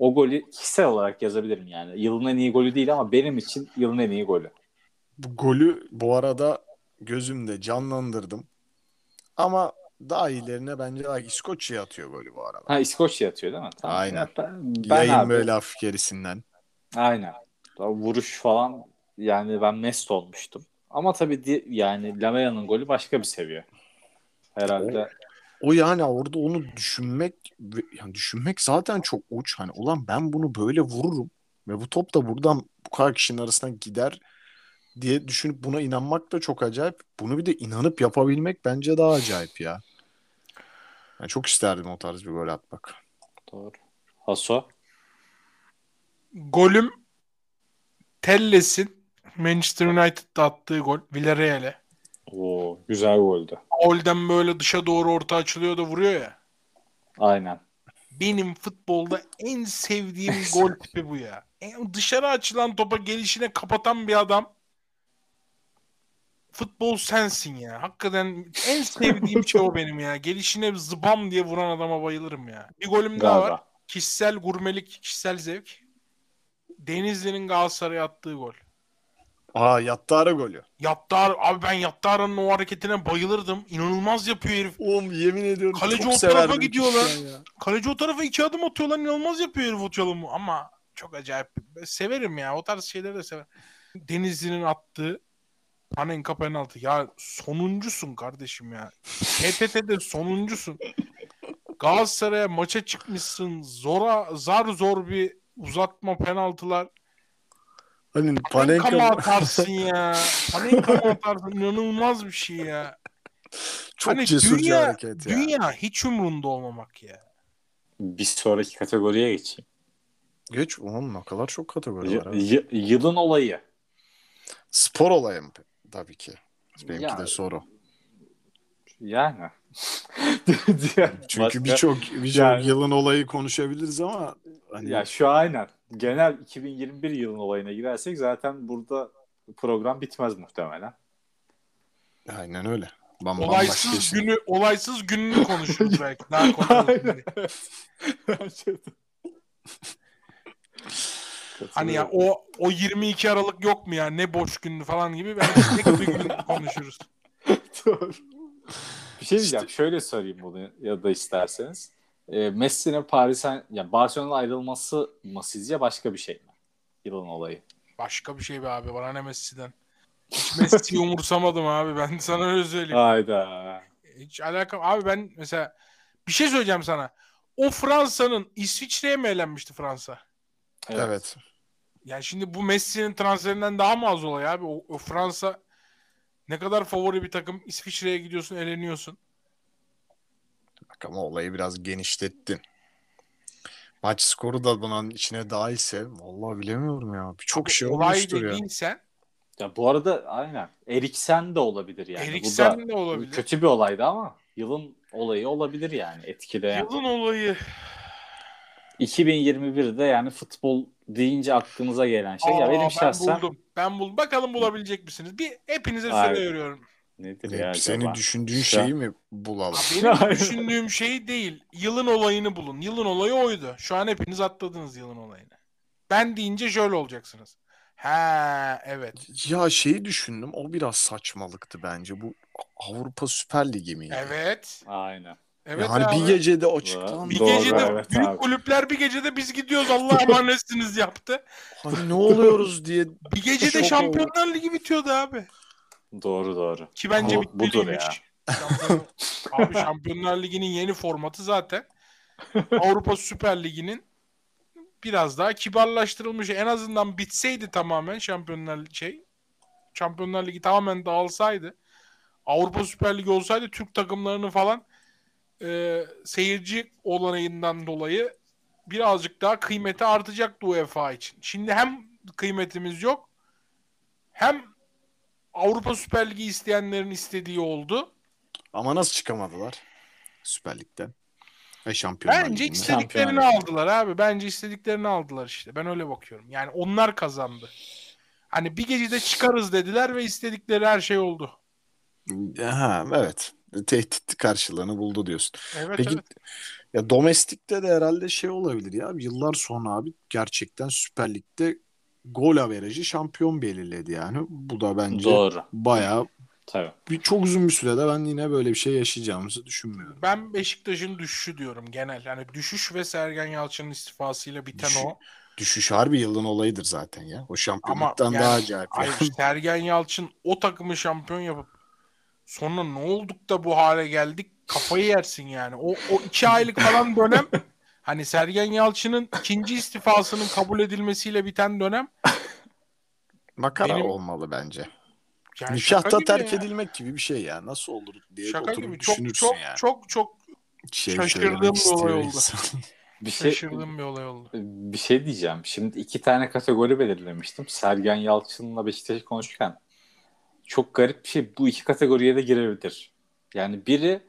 O golü kişisel olarak yazabilirim yani. Yılın en iyi golü değil ama benim için yılın en iyi golü. Bu golü bu arada gözümde canlandırdım. Ama daha iyilerine bence daha İskoçya'ya atıyor golü bu arada. Ha İskoçya atıyor değil mi? Tamam. Aynen. Ben, ben Yayın abi, böyle hafif gerisinden. Aynen. Vuruş falan yani ben mest olmuştum. Ama tabii yani Lamela'nın golü başka bir seviye. Herhalde. O yani orada onu düşünmek yani düşünmek zaten çok uç. Hani ulan ben bunu böyle vururum ve bu top da buradan bu kadar kişinin arasından gider diye düşünüp buna inanmak da çok acayip. Bunu bir de inanıp yapabilmek bence daha acayip ya. Ben çok isterdim o tarz bir gol atmak. Doğru. Haso. Golüm Telles'in Manchester United'da attığı gol Villarreal'e. Güzel goldü. Golden böyle dışa doğru orta açılıyor da vuruyor ya. Aynen. Benim futbolda en sevdiğim gol tipi bu ya. En dışarı açılan topa gelişine kapatan bir adam. Futbol sensin ya. Hakikaten en sevdiğim şey o benim ya. Gelişine zıbam diye vuran adama bayılırım ya. Bir golüm daha var. Galiba. Kişisel gurmelik, kişisel zevk. Denizli'nin Galatasaray'a attığı gol. Aa Yattara golü. Yattar, abi ben Yattara'nın o hareketine bayılırdım. İnanılmaz yapıyor herif. Oğlum yemin ediyorum Kaleci çok o tarafa severdim gidiyor lan. küçükken ya. Kaleci o tarafa iki adım atıyor lan. İnanılmaz yapıyor herif çalımı. Ama çok acayip. Ben severim ya. O tarz şeyleri de severim. Denizli'nin attığı Panenka penaltı. Ya sonuncusun kardeşim ya. PTT'de sonuncusun. Galatasaray'a maça çıkmışsın. Zora, zar zor bir uzatma penaltılar. Hani Panenka mı atarsın ya? Panenka mı atarsın? İnanılmaz bir şey ya. çok Hani cesur bir dünya, hareket ya. Dünya hiç umrunda olmamak ya. Bir sonraki kategoriye geçeyim. Geç oğlum ne kadar çok kategori var. Y- yılın olayı. Spor olayı mı? Tabii ki. Benimki Ya, de soru. Yani. Çünkü birçok birçok Yani- yılın olayı konuşabiliriz ama hani Ya şu aynen. Genel 2021 yılın olayına girersek zaten burada program bitmez muhtemelen. aynen öyle. Bam, Olaysız günü olaysız gününü konuşuruz belki. Daha diye. Hani ya o o 22 Aralık yok mu ya ne boş gündü falan gibi belki tek bir gün konuşuruz. Doğru. Bir şey diyeceğim. Şöyle sorayım bunu ya da isterseniz. E, Messi'nin Paris'ten ya Barcelona'dan ayrılması mı sizce başka bir şey mi? Yılın olayı. Başka bir şey be abi bana ne Messi'den. Hiç Messi'yi umursamadım abi ben sana öyle söyleyeyim. Hayda. Hiç alakam abi ben mesela bir şey söyleyeceğim sana. O Fransa'nın İsviçre'ye mi elenmişti Fransa? Evet. Yani şimdi bu Messi'nin transferinden daha mı az olay abi? O, o Fransa ne kadar favori bir takım. İsviçre'ye gidiyorsun, eleniyorsun. Bak ama olayı biraz genişlettin. Maç skoru da bunun içine dahilse vallahi bilemiyorum ya. Birçok şey Olay olmuştur ya. dediğin sen Ya bu arada aynen. Eriksen de olabilir yani. Eriksen de olabilir. kötü bir olaydı ama yılın olayı olabilir yani etkileyen. Yılın olayı. 2021'de yani futbol deyince aklınıza gelen şey ya Aa, benim ben şahsen buldum. Ben buldum. Bakalım bulabilecek misiniz? Bir hepinize Hayır. söylüyorum. Nedir Ne, ya senin acaba? düşündüğün Şu şeyi mi bulalım? Benim düşündüğüm şey değil. Yılın olayını bulun. Yılın olayı oydu. Şu an hepiniz atladınız yılın olayını. Ben deyince şöyle olacaksınız. Ha evet. Ya şeyi düşündüm. O biraz saçmalıktı bence. Bu Avrupa Süper Ligi miydi? Evet. Aynen. Evet yani abi. bir gecede açıklandı. Bir Doğru, gecede evet büyük abi. kulüpler bir gecede biz gidiyoruz Allah'a emanetsiniz yaptı. Hani ne oluyoruz diye Bir gecede Şampiyonlar Ligi bitiyordu abi. Doğru doğru. Ki bence Bu- budur bitmeliymiş. Şampiyon- abi Şampiyonlar Ligi'nin yeni formatı zaten Avrupa Süper Ligi'nin biraz daha kibarlaştırılmış. En azından bitseydi tamamen Şampiyonlar şey Şampiyonlar Ligi tamamen dağılsaydı Avrupa Süper Ligi olsaydı Türk takımlarını falan e, seyirci olanağından dolayı birazcık daha kıymeti artacaktı UEFA için. Şimdi hem kıymetimiz yok hem Avrupa Süper Ligi isteyenlerin istediği oldu. ama nasıl çıkamadılar Süper Lig'den? Ve Şampiyonlar Bence Ligi'nden. istediklerini Şampiyonlar. aldılar abi. Bence istediklerini aldılar işte. Ben öyle bakıyorum. Yani onlar kazandı. Hani bir gecede çıkarız dediler ve istedikleri her şey oldu. Ha, evet. Tehdit karşılığını buldu diyorsun. Evet Peki evet. ya domestikte de herhalde şey olabilir ya. Yıllar sonra abi gerçekten Süper Lig'de gol averajı şampiyon belirledi yani. Bu da bence Doğru. bayağı Tabii. bir, çok uzun bir sürede ben yine böyle bir şey yaşayacağımızı düşünmüyorum. Ben Beşiktaş'ın düşüşü diyorum genel. Yani düşüş ve Sergen Yalçın'ın istifasıyla biten Düşüş- o. Düşüş harbi yılın olayıdır zaten ya. O şampiyonluktan yani- daha acayip. Hayır yani. Sergen Yalçın o takımı şampiyon yapıp sonra ne olduk da bu hale geldik kafayı yersin yani. O, o iki aylık falan dönem hani Sergen Yalçın'ın ikinci istifasının kabul edilmesiyle biten dönem Makara benim- olmalı bence. yani Nikahta terk ya. edilmek gibi bir şey ya. Nasıl olur diye Şaka oturup gibi çok düşünürsün çok yani. çok çok şey şaşırdığım bir olay oldu. Bir şey şaşırdığım bir olay oldu. bir şey diyeceğim. Şimdi iki tane kategori belirlemiştim. Sergen Yalçın'la Beşiktaş'ı konuşurken çok garip bir şey. Bu iki kategoriye de girebilir. Yani biri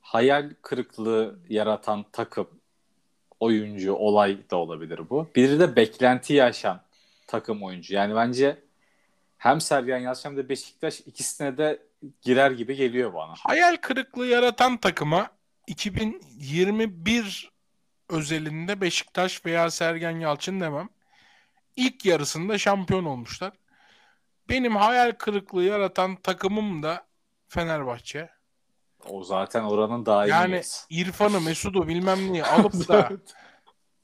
hayal kırıklığı yaratan takım, oyuncu, olay da olabilir bu. Biri de beklenti yaşan takım oyuncu. Yani bence hem Sergen Yalçın hem de Beşiktaş ikisine de girer gibi geliyor bana. Hayal kırıklığı yaratan takıma 2021 özelinde Beşiktaş veya Sergen Yalçın demem. İlk yarısında şampiyon olmuşlar. Benim hayal kırıklığı yaratan takımım da Fenerbahçe. O zaten oranın daha iyi. Yani İrfan'ı, Mesut'u bilmem neyi alıp da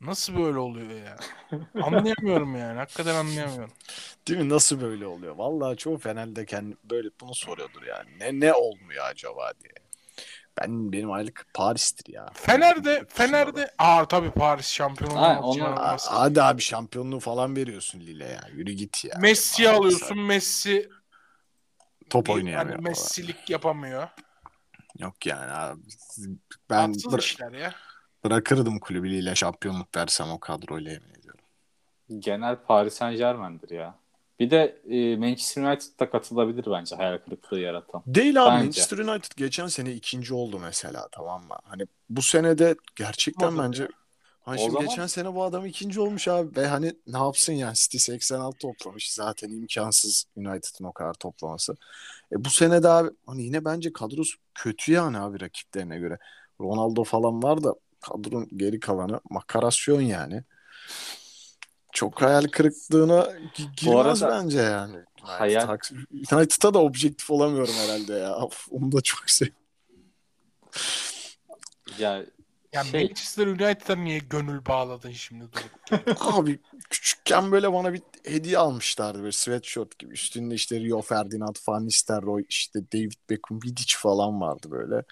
nasıl böyle oluyor ya? Anlayamıyorum yani. Hakikaten anlayamıyorum. Değil mi? Nasıl böyle oluyor? Vallahi çoğu Fener'de kendi böyle bunu soruyordur yani. Ne ne olmuyor acaba diye. Ben benim aylık Paris'tir ya. Fener'de Fener'de aa tabii Paris şampiyon Ha, olmak için onu- A-. Hadi abi şampiyonluğu falan veriyorsun Lille ya. Yürü git ya. Messi'yi alıyorsun. Messi Top oynayamıyor hani. Messi'lik yapamıyor. Yok yani abi. Ben bıra- işler ya. bırakırdım kulübü Lille şampiyonluk versem o kadroyla yemin ediyorum. Genel Paris Saint Germain'dir ya. Bir de e, Manchester United da katılabilir bence hayal kırıklığı yaratan. Değil abi Bence. Manchester United geçen sene ikinci oldu mesela tamam mı? Hani bu sene de gerçekten Olmadı bence Hani O şimdi zaman- geçen sene bu adam ikinci olmuş abi ve hani ne yapsın yani City 86 toplamış zaten imkansız United'ın o kadar toplaması. E bu sene de abi hani yine bence kadrosu kötü yani abi rakiplerine göre. Ronaldo falan var da kadronun geri kalanı makarasyon yani. Çok hayal kırıklığına gi- girmez arada bence yani. Hayal- United'a da objektif olamıyorum herhalde ya. Of, onu da çok sev. Ya Yani Şey- Manchester United'a niye gönül bağladın şimdi? Abi küçükken böyle bana bir hediye almışlardı böyle sweatshirt gibi. Üstünde işte Rio Ferdinand, Van Nistelrooy, işte David Beckham, Vidic falan vardı böyle.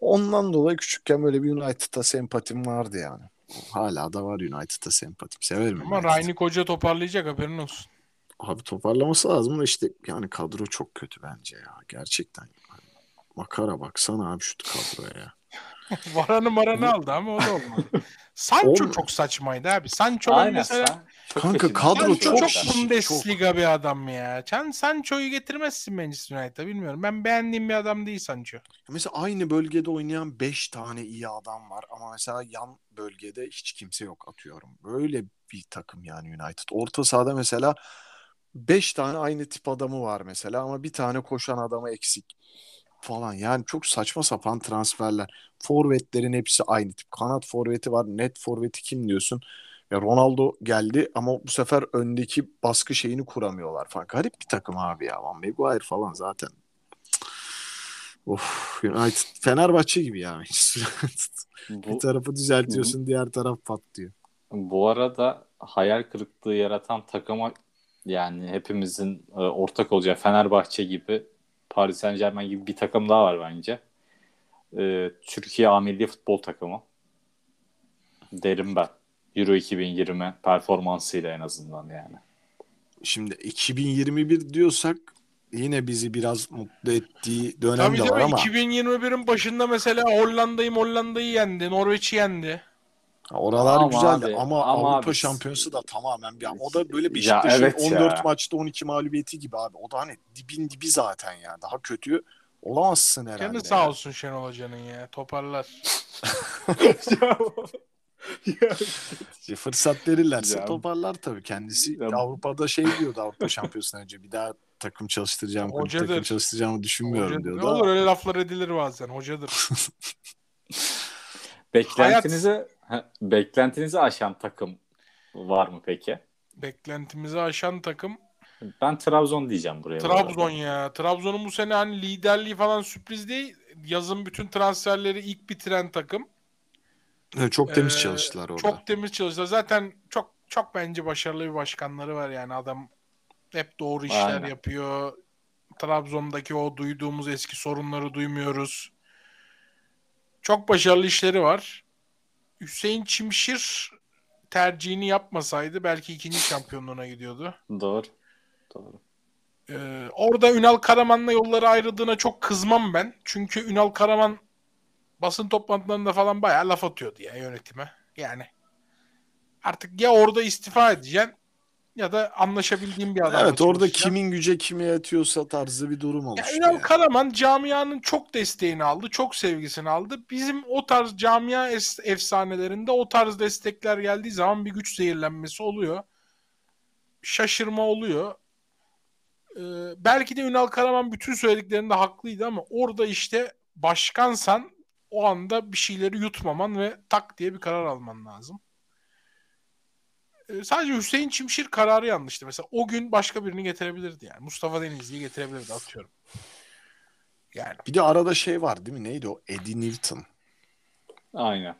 Ondan dolayı küçükken böyle bir United'a sempatim vardı yani. Hala da var United'a sempatim. Severim Ama. Rangnick Hoca toparlayacak haberin olsun. Abi toparlaması lazım da işte yani kadro çok kötü bence ya. Gerçekten. Makara baksana abi şu kadroya ya. Varanı maranı aldı ama o da olmadı. Sancho Oğlum- çok saçmaydı abi. Sancho Aynen. mesela sen çok Kanka peşinden kadro Sancho gidiyorsun çok çok zaten. Bundesliga bir adam ya. Sen Sancho'yu getirmezsin Manchester United'a bilmiyorum. Ben beğendiğim bir adam değil Sancho. Mesela aynı bölgede oynayan 5 tane iyi adam var ama mesela yan bölgede hiç kimse yok atıyorum. Böyle bir takım yani United. Orta sahada mesela 5 tane aynı tip adamı var mesela ama bir tane koşan adamı eksik falan. Yani çok saçma sapan transferler. Forvetlerin hepsi aynı tip. Kanat forveti var. Net forveti kim diyorsun? Ya Ronaldo geldi ama bu sefer öndeki baskı şeyini kuramıyorlar falan. Garip bir takım abi ya. Van Maguire falan zaten Of United Fenerbahçe gibi ya. bir Bu, tarafı düzeltiyorsun diğer taraf patlıyor. bu arada hayal kırıklığı yaratan takıma yani hepimizin e, ortak olacağı Fenerbahçe gibi Paris Saint Germain gibi bir takım daha var bence. E, Türkiye A Milli Futbol Takımı. Derim ben. Euro 2020 performansıyla en azından yani. Şimdi 2021 diyorsak yine bizi biraz mutlu ettiği dönem Tabii de var tabii ama 2021'in başında mesela Hollanda'yı Hollanda'yı yendi. Norveç'i yendi. Oralar Ama güzeldi abi, ama, ama Avrupa abi- Şampiyonası da tamamen bir o da böyle Ya Beşiktaş'ın evet 14 ya. maçta 12 mağlubiyeti gibi abi. O da hani dibin dibi zaten ya. Daha kötü olamazsın herhalde. Ya. sağ olsun Şenol Hoca'nın ya. Toparlar. İşte Fırsat verirlerse Ya. toparlar tabii. Kendisi Ya. Avrupa'da şey diyordu Avrupa Şampiyonası'ndan önce. Bir daha takım çalıştıracağım, Hocadır. takım çalıştıracağımı düşünmüyorum Hocadır. diyordu. Ne olur öyle laflar edilir bazen. Hocadır. Beklentinizi Ha, beklentinizi aşan takım var mı peki? Beklentimizi aşan takım Ben Trabzon diyeceğim buraya. bu Trabzon ya. Trabzon'un bu sene hani liderliği falan sürpriz değil. Yazın bütün transferleri ilk bitiren takım. Evet, çok temiz Ee, çalıştılar orada. Çok temiz çalıştılar. Zaten çok çok bence başarılı bir başkanları var yani adam hep doğru işler Aynen. yapıyor. Trabzon'daki o duyduğumuz eski sorunları duymuyoruz. Çok başarılı işleri var. Hüseyin Çimşir tercihini yapmasaydı belki ikinci şampiyonluğuna gidiyordu. Doğru. Doğru. Ee, orada Ünal Karaman'la yolları ayrıldığına çok kızmam ben. Çünkü Ünal Karaman basın toplantılarında falan bayağı laf atıyordu ya yönetime. Yani artık ya orada istifa edeceksin ya da anlaşabildiğin bir adamla Evet orada çalışacaksın. kimin güce kime yatıyorsa tarzı bir durum Ya oluştu. Ünal yani. Karaman camianın çok desteğini aldı, çok sevgisini aldı. Bizim o tarz camia efsanelerinde o tarz destekler geldiği zaman bir güç zehirlenmesi oluyor. Şaşırma oluyor. Ee, belki de Ünal Karaman bütün söylediklerinde haklıydı ama orada işte başkansan o anda bir şeyleri yutmaman ve tak diye bir karar alman lazım. Ee, sadece Hüseyin Çimşir kararı yanlıştı. Mesela o gün başka birini getirebilirdi yani. Mustafa Denizli'yi getirebilirdi atıyorum. Yani Bir de arada şey var değil mi? Neydi o? Eddie Newton. Aynen.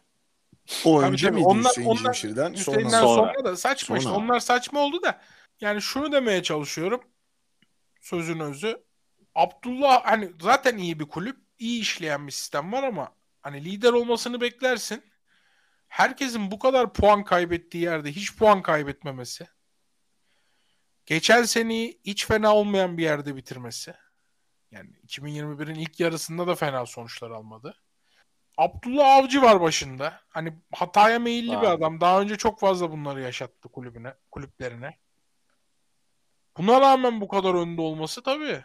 O Tabii önce tabii. miydi Onlar- Hüseyin onlar- Cimşir'den? Hüseyin'den Sonra. sonra, da saçma işte. Sonra. Onlar saçma oldu da yani şunu demeye çalışıyorum. Sözün özü. Abdullah hani zaten iyi bir kulüp, iyi işleyen bir sistem var ama hani lider olmasını beklersin. Herkesin bu kadar puan kaybettiği yerde hiç puan kaybetmemesi. Geçen seneyi hiç fena olmayan bir yerde bitirmesi. Yani 2021'in ilk yarısında da fena sonuçlar almadı. Abdullah Avcı var başında. Hani hataya meyilli bir Aynen. adam. Daha önce çok fazla bunları yaşattı kulübüne, kulüplerine. Buna rağmen bu kadar önde olması tabii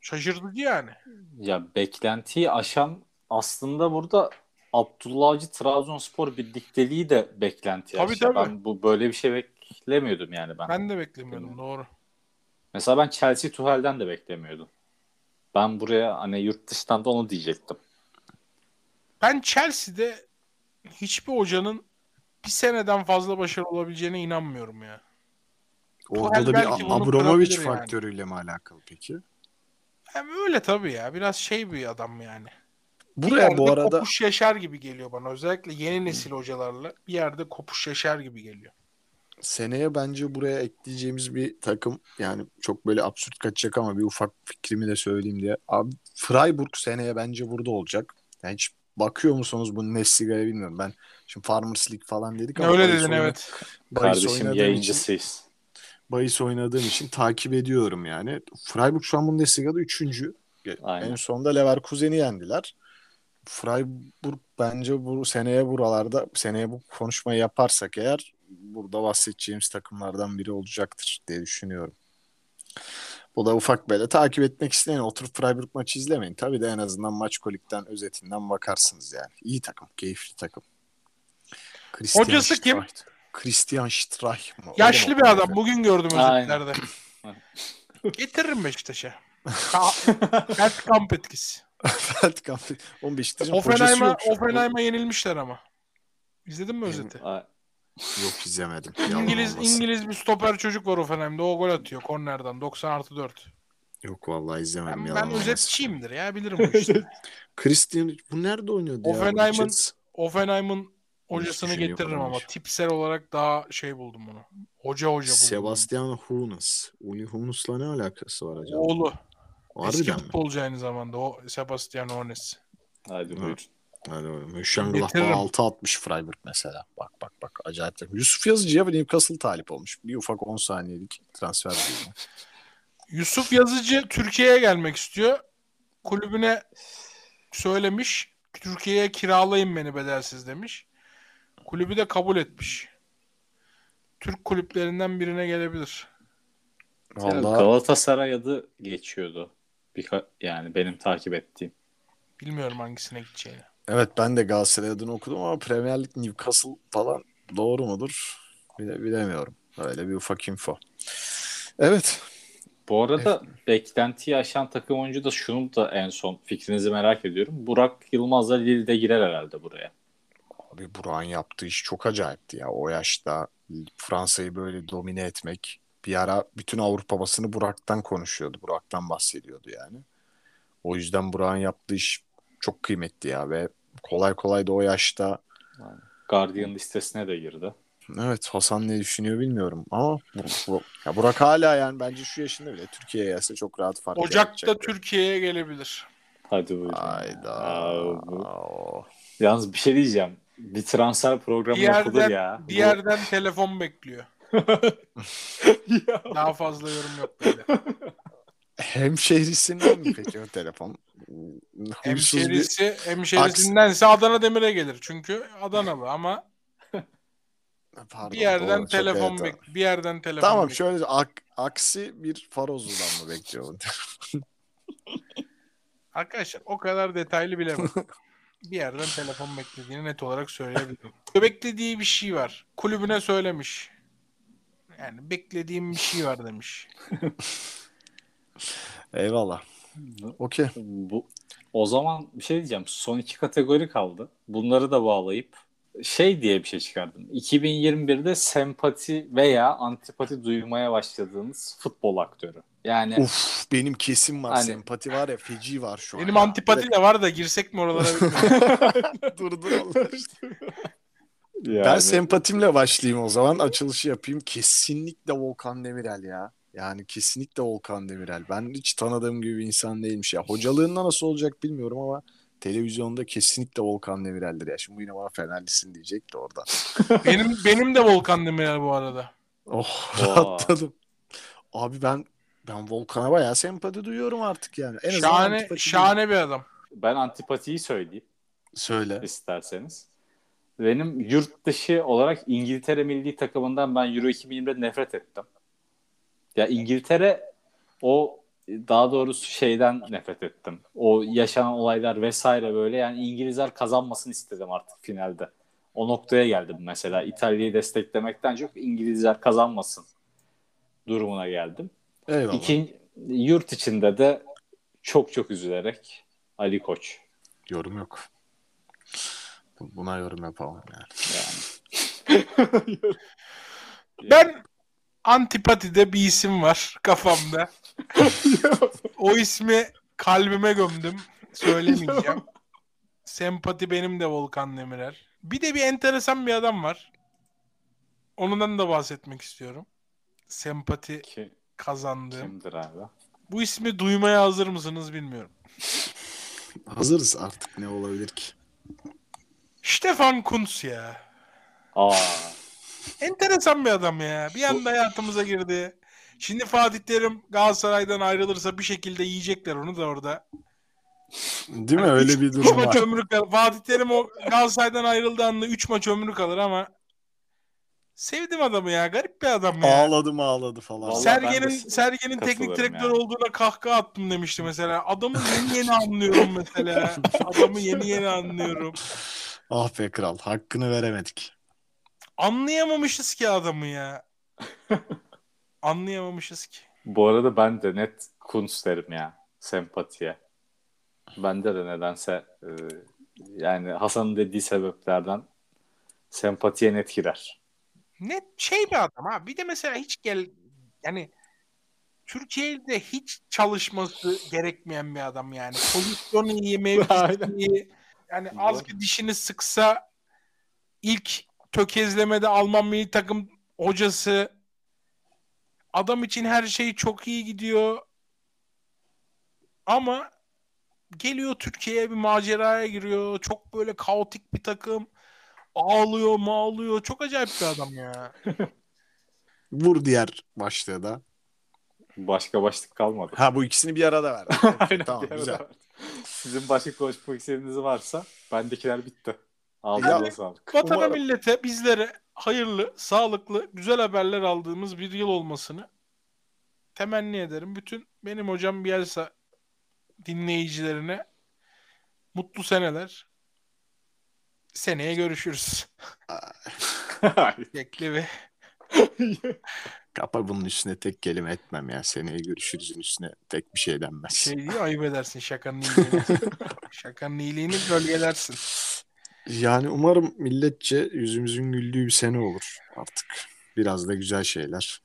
şaşırtıcı yani. Ya beklentiyi aşan aslında burada Abdullah Avcı Trabzonspor birlikteliği de beklenti Tabii, tabii. Ben bu böyle bir şey beklemiyordum yani ben. Ben de beklemiyordum doğru. Mesela ben Chelsea Tuchel'den de beklemiyordum. Ben buraya hani yurt dışından da onu diyecektim. Ben Chelsea'de hiçbir hocanın bir seneden fazla başarılı olabileceğine inanmıyorum ya. Orada da bir Abramovich kırabilir yani. faktörüyle mi alakalı peki? Hem öyle tabii ya. Biraz şey bir adam yani. Bir Buraya yerde bu arada kopuş yaşar gibi geliyor bana. Özellikle yeni nesil hocalarla bir yerde kopuş yaşar gibi geliyor. seneye bence buraya ekleyeceğimiz bir takım yani çok böyle absürt kaçacak ama bir ufak fikrimi de söyleyeyim diye. Abi Freiburg seneye bence burada olacak. Yani hiç bakıyor musunuz bu Nesliga'ya bilmiyorum. Ben şimdi Farmers League falan dedik ama Öyle bahis dedin oyna- evet. bahis Kardeşim oynadığım için, yayıncısıyız. bahis oynadığım için takip ediyorum yani. Freiburg şu an Bundesliga'da 3. Aynen. En sonunda Leverkusen'i yendiler. Freiburg bence bu seneye buralarda seneye bu konuşmayı yaparsak eğer burada bahsedeceğimiz takımlardan biri olacaktır diye düşünüyorum. Bu da ufak böyle takip etmek isteyen oturup Freiburg maçı izlemeyin. Tabii de en azından maç kolikten özetinden bakarsınız yani. İyi takım, keyifli takım. Christian Hocası kim? Streich. Christian Streich mı? Yaşlı Öyle bir mi adam. Bugün gördüm özetlerde. Getiririm Beşiktaş'a. Ka- Bergkamp etkisi. Feldkamp. 15 Beşiktaş'ın hocası Offenheim'a. Offenheim'a yenilmişler ama. İzledin mi özeti? Yok izlemedim. Yalan İngiliz olmasın. İngiliz bir stoper çocuk var Offenheim'de. O gol atıyor kornerden 90 artı 4. Yok vallahi izlemedim. Ben, ben özetçiyimdir ya bilirim bu işleri. Christian bu nerede oynuyordu ya? Offenheim'ın- Richards. Offenheim'ın hocasını düşünüyor getiririm ama tipsel olarak daha şey buldum bunu. Hoca hoca buldum. Sebastian Hunes. Uni Hunes'la ne alakası var acaba? Oğlu. Eski Harbiden mi? futbolcu aynı zamanda o Sebastian Hones. hadi Ha. buyurun. Hadi oğlum. Mönchengladbach Getiririm. 6 atmış Freiburg mesela. Bak bak bak acayip. Yusuf Yazıcı'ya ve Newcastle talip olmuş. Bir ufak 10 saniyelik transfer. Yusuf Yazıcı Türkiye'ye gelmek istiyor. Kulübüne söylemiş. Türkiye'ye kiralayın beni bedelsiz demiş. Kulübü de kabul etmiş. Türk kulüplerinden birine gelebilir. Yani Vallahi Galatasaray adı geçiyordu. Birka- yani benim takip ettiğim. Bilmiyorum hangisine gideceğini. evet ben de Galatasaray adını okudum ama Premier Lig Newcastle falan doğru mudur? Bile, bilemiyorum. Öyle bir ufak info. Evet. Bu arada beklentiyi aşan takım oyuncu da şunu da en son fikrinizi merak ediyorum. Burak Yılmaz da Lille'de girer herhalde buraya. Abi Burak'ın yaptığı iş çok acayipti ya. O yaşta Fransa'yı böyle domine etmek. Bir ara bütün Avrupa basını Burak'tan konuşuyordu. Burak'tan bahsediyordu yani. O yüzden Burak'ın yaptığı iş çok kıymetli ya ve kolay kolay da o yaşta Guardian listesine de girdi. evet Hasan ne düşünüyor bilmiyorum ama bu, bu- ya Burak hala yani bence şu yaşında bile Türkiye'ye gelse çok rahat fark Ocak'ta. Türkiye'ye gelebilir. Hadi buyurun. Hayda. Aa, bu-. Yalnız bir şey diyeceğim. Bir transfer programı Bir yapılır yerden, ya. bir yerden telefon bekliyor. Daha fazla yorum yok böyle. Hemşehrisinden mi peki o telefon? Hemşerisi, hemşerisindense Adana Demir'e gelir. Çünkü Adanalı ama Pardon, bir yerden doğru, telefon evet, bek bir yerden telefon Tamam şöyle ak- aksi bir Farozlu'dan mı bekliyor? Arkadaşlar o kadar detaylı bilemem. bir yerden telefon beklediğini net olarak söyleyebilirim. Beklediği bir şey var. Kulübüne söylemiş. Yani beklediğim bir şey var demiş. Eyvallah. Okey. Bu, o zaman bir şey diyeceğim. Son iki kategori kaldı. Bunları da bağlayıp şey diye bir şey çıkardım. 2021'de sempati veya antipati duymaya başladığınız futbol aktörü. Yani Uf benim kesim var. Hani- Sempati var ya feci var şu an. Benim ya. antipati de var da girsek mi oralara bilmiyorum. Direkt- dur dur Allah aşkına. yani Ben sempatimle başlayayım o zaman. Açılışı yapayım. Kesinlikle Volkan Demirel ya. Yani kesinlikle Volkan Demirel. Ben hiç tanıdığım gibi bir insan değilmiş ya. Hocalığında nasıl olacak bilmiyorum ama televizyonda kesinlikle Volkan Demirel'dir ya. Şimdi bu yine bana Fenerlisin diyecek de orada. benim benim de Volkan Demirel bu arada. Oh rahatladım. Abi ben ben Volkan'a bayağı sempati duyuyorum artık yani. En azından Şahane şahane bir adam. ben antipatiyi söyleyeyim Söyle. isterseniz. Benim yurt dışı olarak İngiltere milli takımından ben Euro 2020'de nefret ettim. Ya İngiltere o daha doğrusu şeyden nefret ettim. O yaşanan olaylar vesaire böyle yani İngilizler kazanmasını istedim artık finalde. O noktaya geldim mesela. İtalya'yı desteklemekten çok İngilizler kazanmasın durumuna geldim. Eyvallah. İkinci, yurt içinde de çok çok üzülerek Ali Koç. Yorum yok. Bu- Buna yorum yapalım yani. Yani. Ben antipatide bir isim var kafamda. o ismi kalbime gömdüm. Söylemeyeceğim. Sempati benim de Volkan Demirel. Bir de bir enteresan bir adam var. Ondan da bahsetmek istiyorum. Sempati Ki, kazandığım. kimdir abi? Bu ismi duymaya hazır mısınız bilmiyorum. Hazırız artık ne olabilir ki? Stefan Kuntz ya. Aa, Enteresan bir adam ya. Bir anda hayatımıza girdi. Şimdi Fatih Terim Galatasaray'dan ayrılırsa bir şekilde yiyecekler onu da orada. Değil mi? Öyle bir 3 durum maç var. ömrü kalır. Fatih Terim o Galatasaray'dan ayrıldığı anda 3 maç ömrü kalır ama sevdim adamı ya. Garip bir adam ya. Ağladım ağladı falan. Vallahi ben Sergen'in Sergen'in teknik direktör yani. olduğuna kahkaha attım demişti mesela. Adamı yeni yeni anlıyorum mesela. Adamı yeni yeni anlıyorum. Ah be kral. Hakkını veremedik. Anlayamamışız ki adamı ya. Anlayamamışız ki. Bu arada ben de net Kunz derim ya. Sempatiye. Bende de nedense e, yani Hasan'ın dediği sebeplerden sempatiye net girer. Ne şey bir adam ha. Bir de mesela hiç gel yani Türkiye'de hiç çalışması gerekmeyen bir adam yani. Pozisyonu iyi, mevkisi iyi. Yani Doğru. az bir dişini sıksa ilk tökezlemede Alman milli takım hocası adam için her şey çok iyi gidiyor. Ama geliyor Türkiye'ye bir maceraya giriyor. Çok böyle kaotik bir takım. Ağlıyor, mağlıyor. Çok acayip bir adam ya. Vur diğer başlığı da. Başka başlık kalmadı. Ha bu ikisini bir arada ver. Aynen, tamam güzel. var. Sizin başka konuşmak istediğiniz varsa bendekiler bitti. Ya- Ağzınıza sağlık. Vatana Umarım- millete bizlere hayırlı, sağlıklı, güzel haberler aldığımız bir yıl olmasını temenni ederim. Bütün benim hocam Bielsa dinleyicilerine mutlu seneler. Seneye görüşürüz. Bekle ve Kapa bunun üstüne tek kelime etmem ya. Seneye görüşürüzün üstüne tek bir şey denmez. şey diye ayıp edersin şakanın iyiliğini. şakanın iyiliğini gölgelersin. Yani umarım milletçe yüzümüzün güldüğü bir sene olur artık. Biraz da güzel şeyler.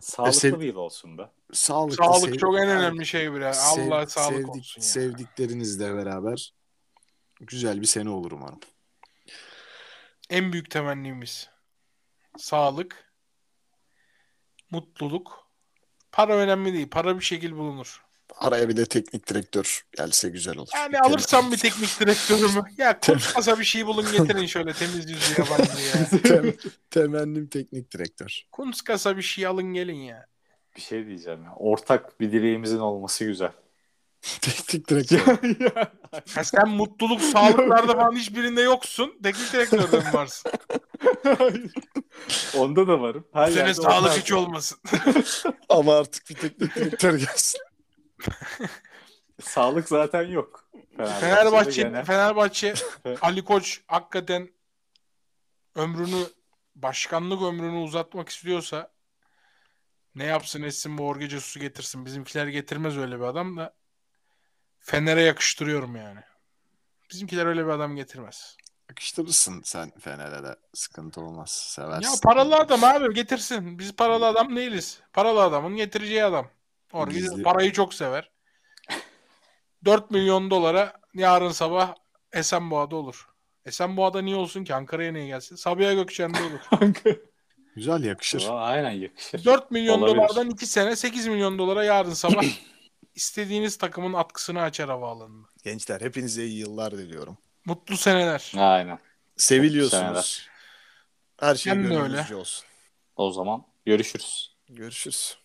Sağlıklı sev- bir yıl olsun be. Sağlıklı, Sağlık sev- çok en önemli şey bre. Sev- Allah sağlık sevdik- olsun ya. Sevdiklerinizle beraber güzel bir sene olur umarım. En büyük temennimiz. Sağlık, mutluluk. Para önemli değil. Para bir şekil bulunur. Araya bir de teknik direktör gelse güzel olur. Yani Bir kere- alırsam bir teknik direktörümü. Ya kurtmasa bir şey bulun getirin şöyle temiz yüzlü yabancı ya. Tem- temennim teknik direktör. Kunskasa bir şey alın gelin ya. Bir şey diyeceğim ya. Ortak bir dileğimizin olması güzel. Teknik direktör. Ha sen mutluluk, sağlıklarda falan hiçbirinde yoksun. Teknik direktörde mi varsın? Onda da varım. Her Bu sene yerde sağlık hiç olmasın. Ama artık bir teknik direktör gelsin. Sağlık zaten yok. Fenerbahçe'de Fenerbahçe, gene. Fenerbahçe Ali Koç hakikaten ömrünü başkanlık ömrünü uzatmak istiyorsa ne yapsın etsin bu Jorge Jesus'u getirsin. Bizimkiler getirmez öyle bir adam da Fener'e yakıştırıyorum yani. Bizimkiler öyle bir adam getirmez. Yakıştırırsın sen Fener'e de. Sıkıntı olmaz. Seversin. Ya paralı adam abi getirsin. Biz paralı adam değiliz. Paralı adamın getireceği adam. De- parayı çok sever. 4 milyon dolara yarın sabah Esenboğa'da olur. Esenboğa'da niye olsun ki? Ankara'ya niye gelsin? Sabiha Gökçen'de olur. Güzel yakışır. Aa, Aynen yakışır. 4 milyon Olabilir. dolardan 2 sene 8 milyon dolara yarın sabah istediğiniz takımın atkısını açar havaalanında. Gençler hepinize iyi yıllar diliyorum. Mutlu seneler. Aynen. Seviliyorsunuz. Her şey gönlünüzce olsun. O zaman görüşürüz. Görüşürüz.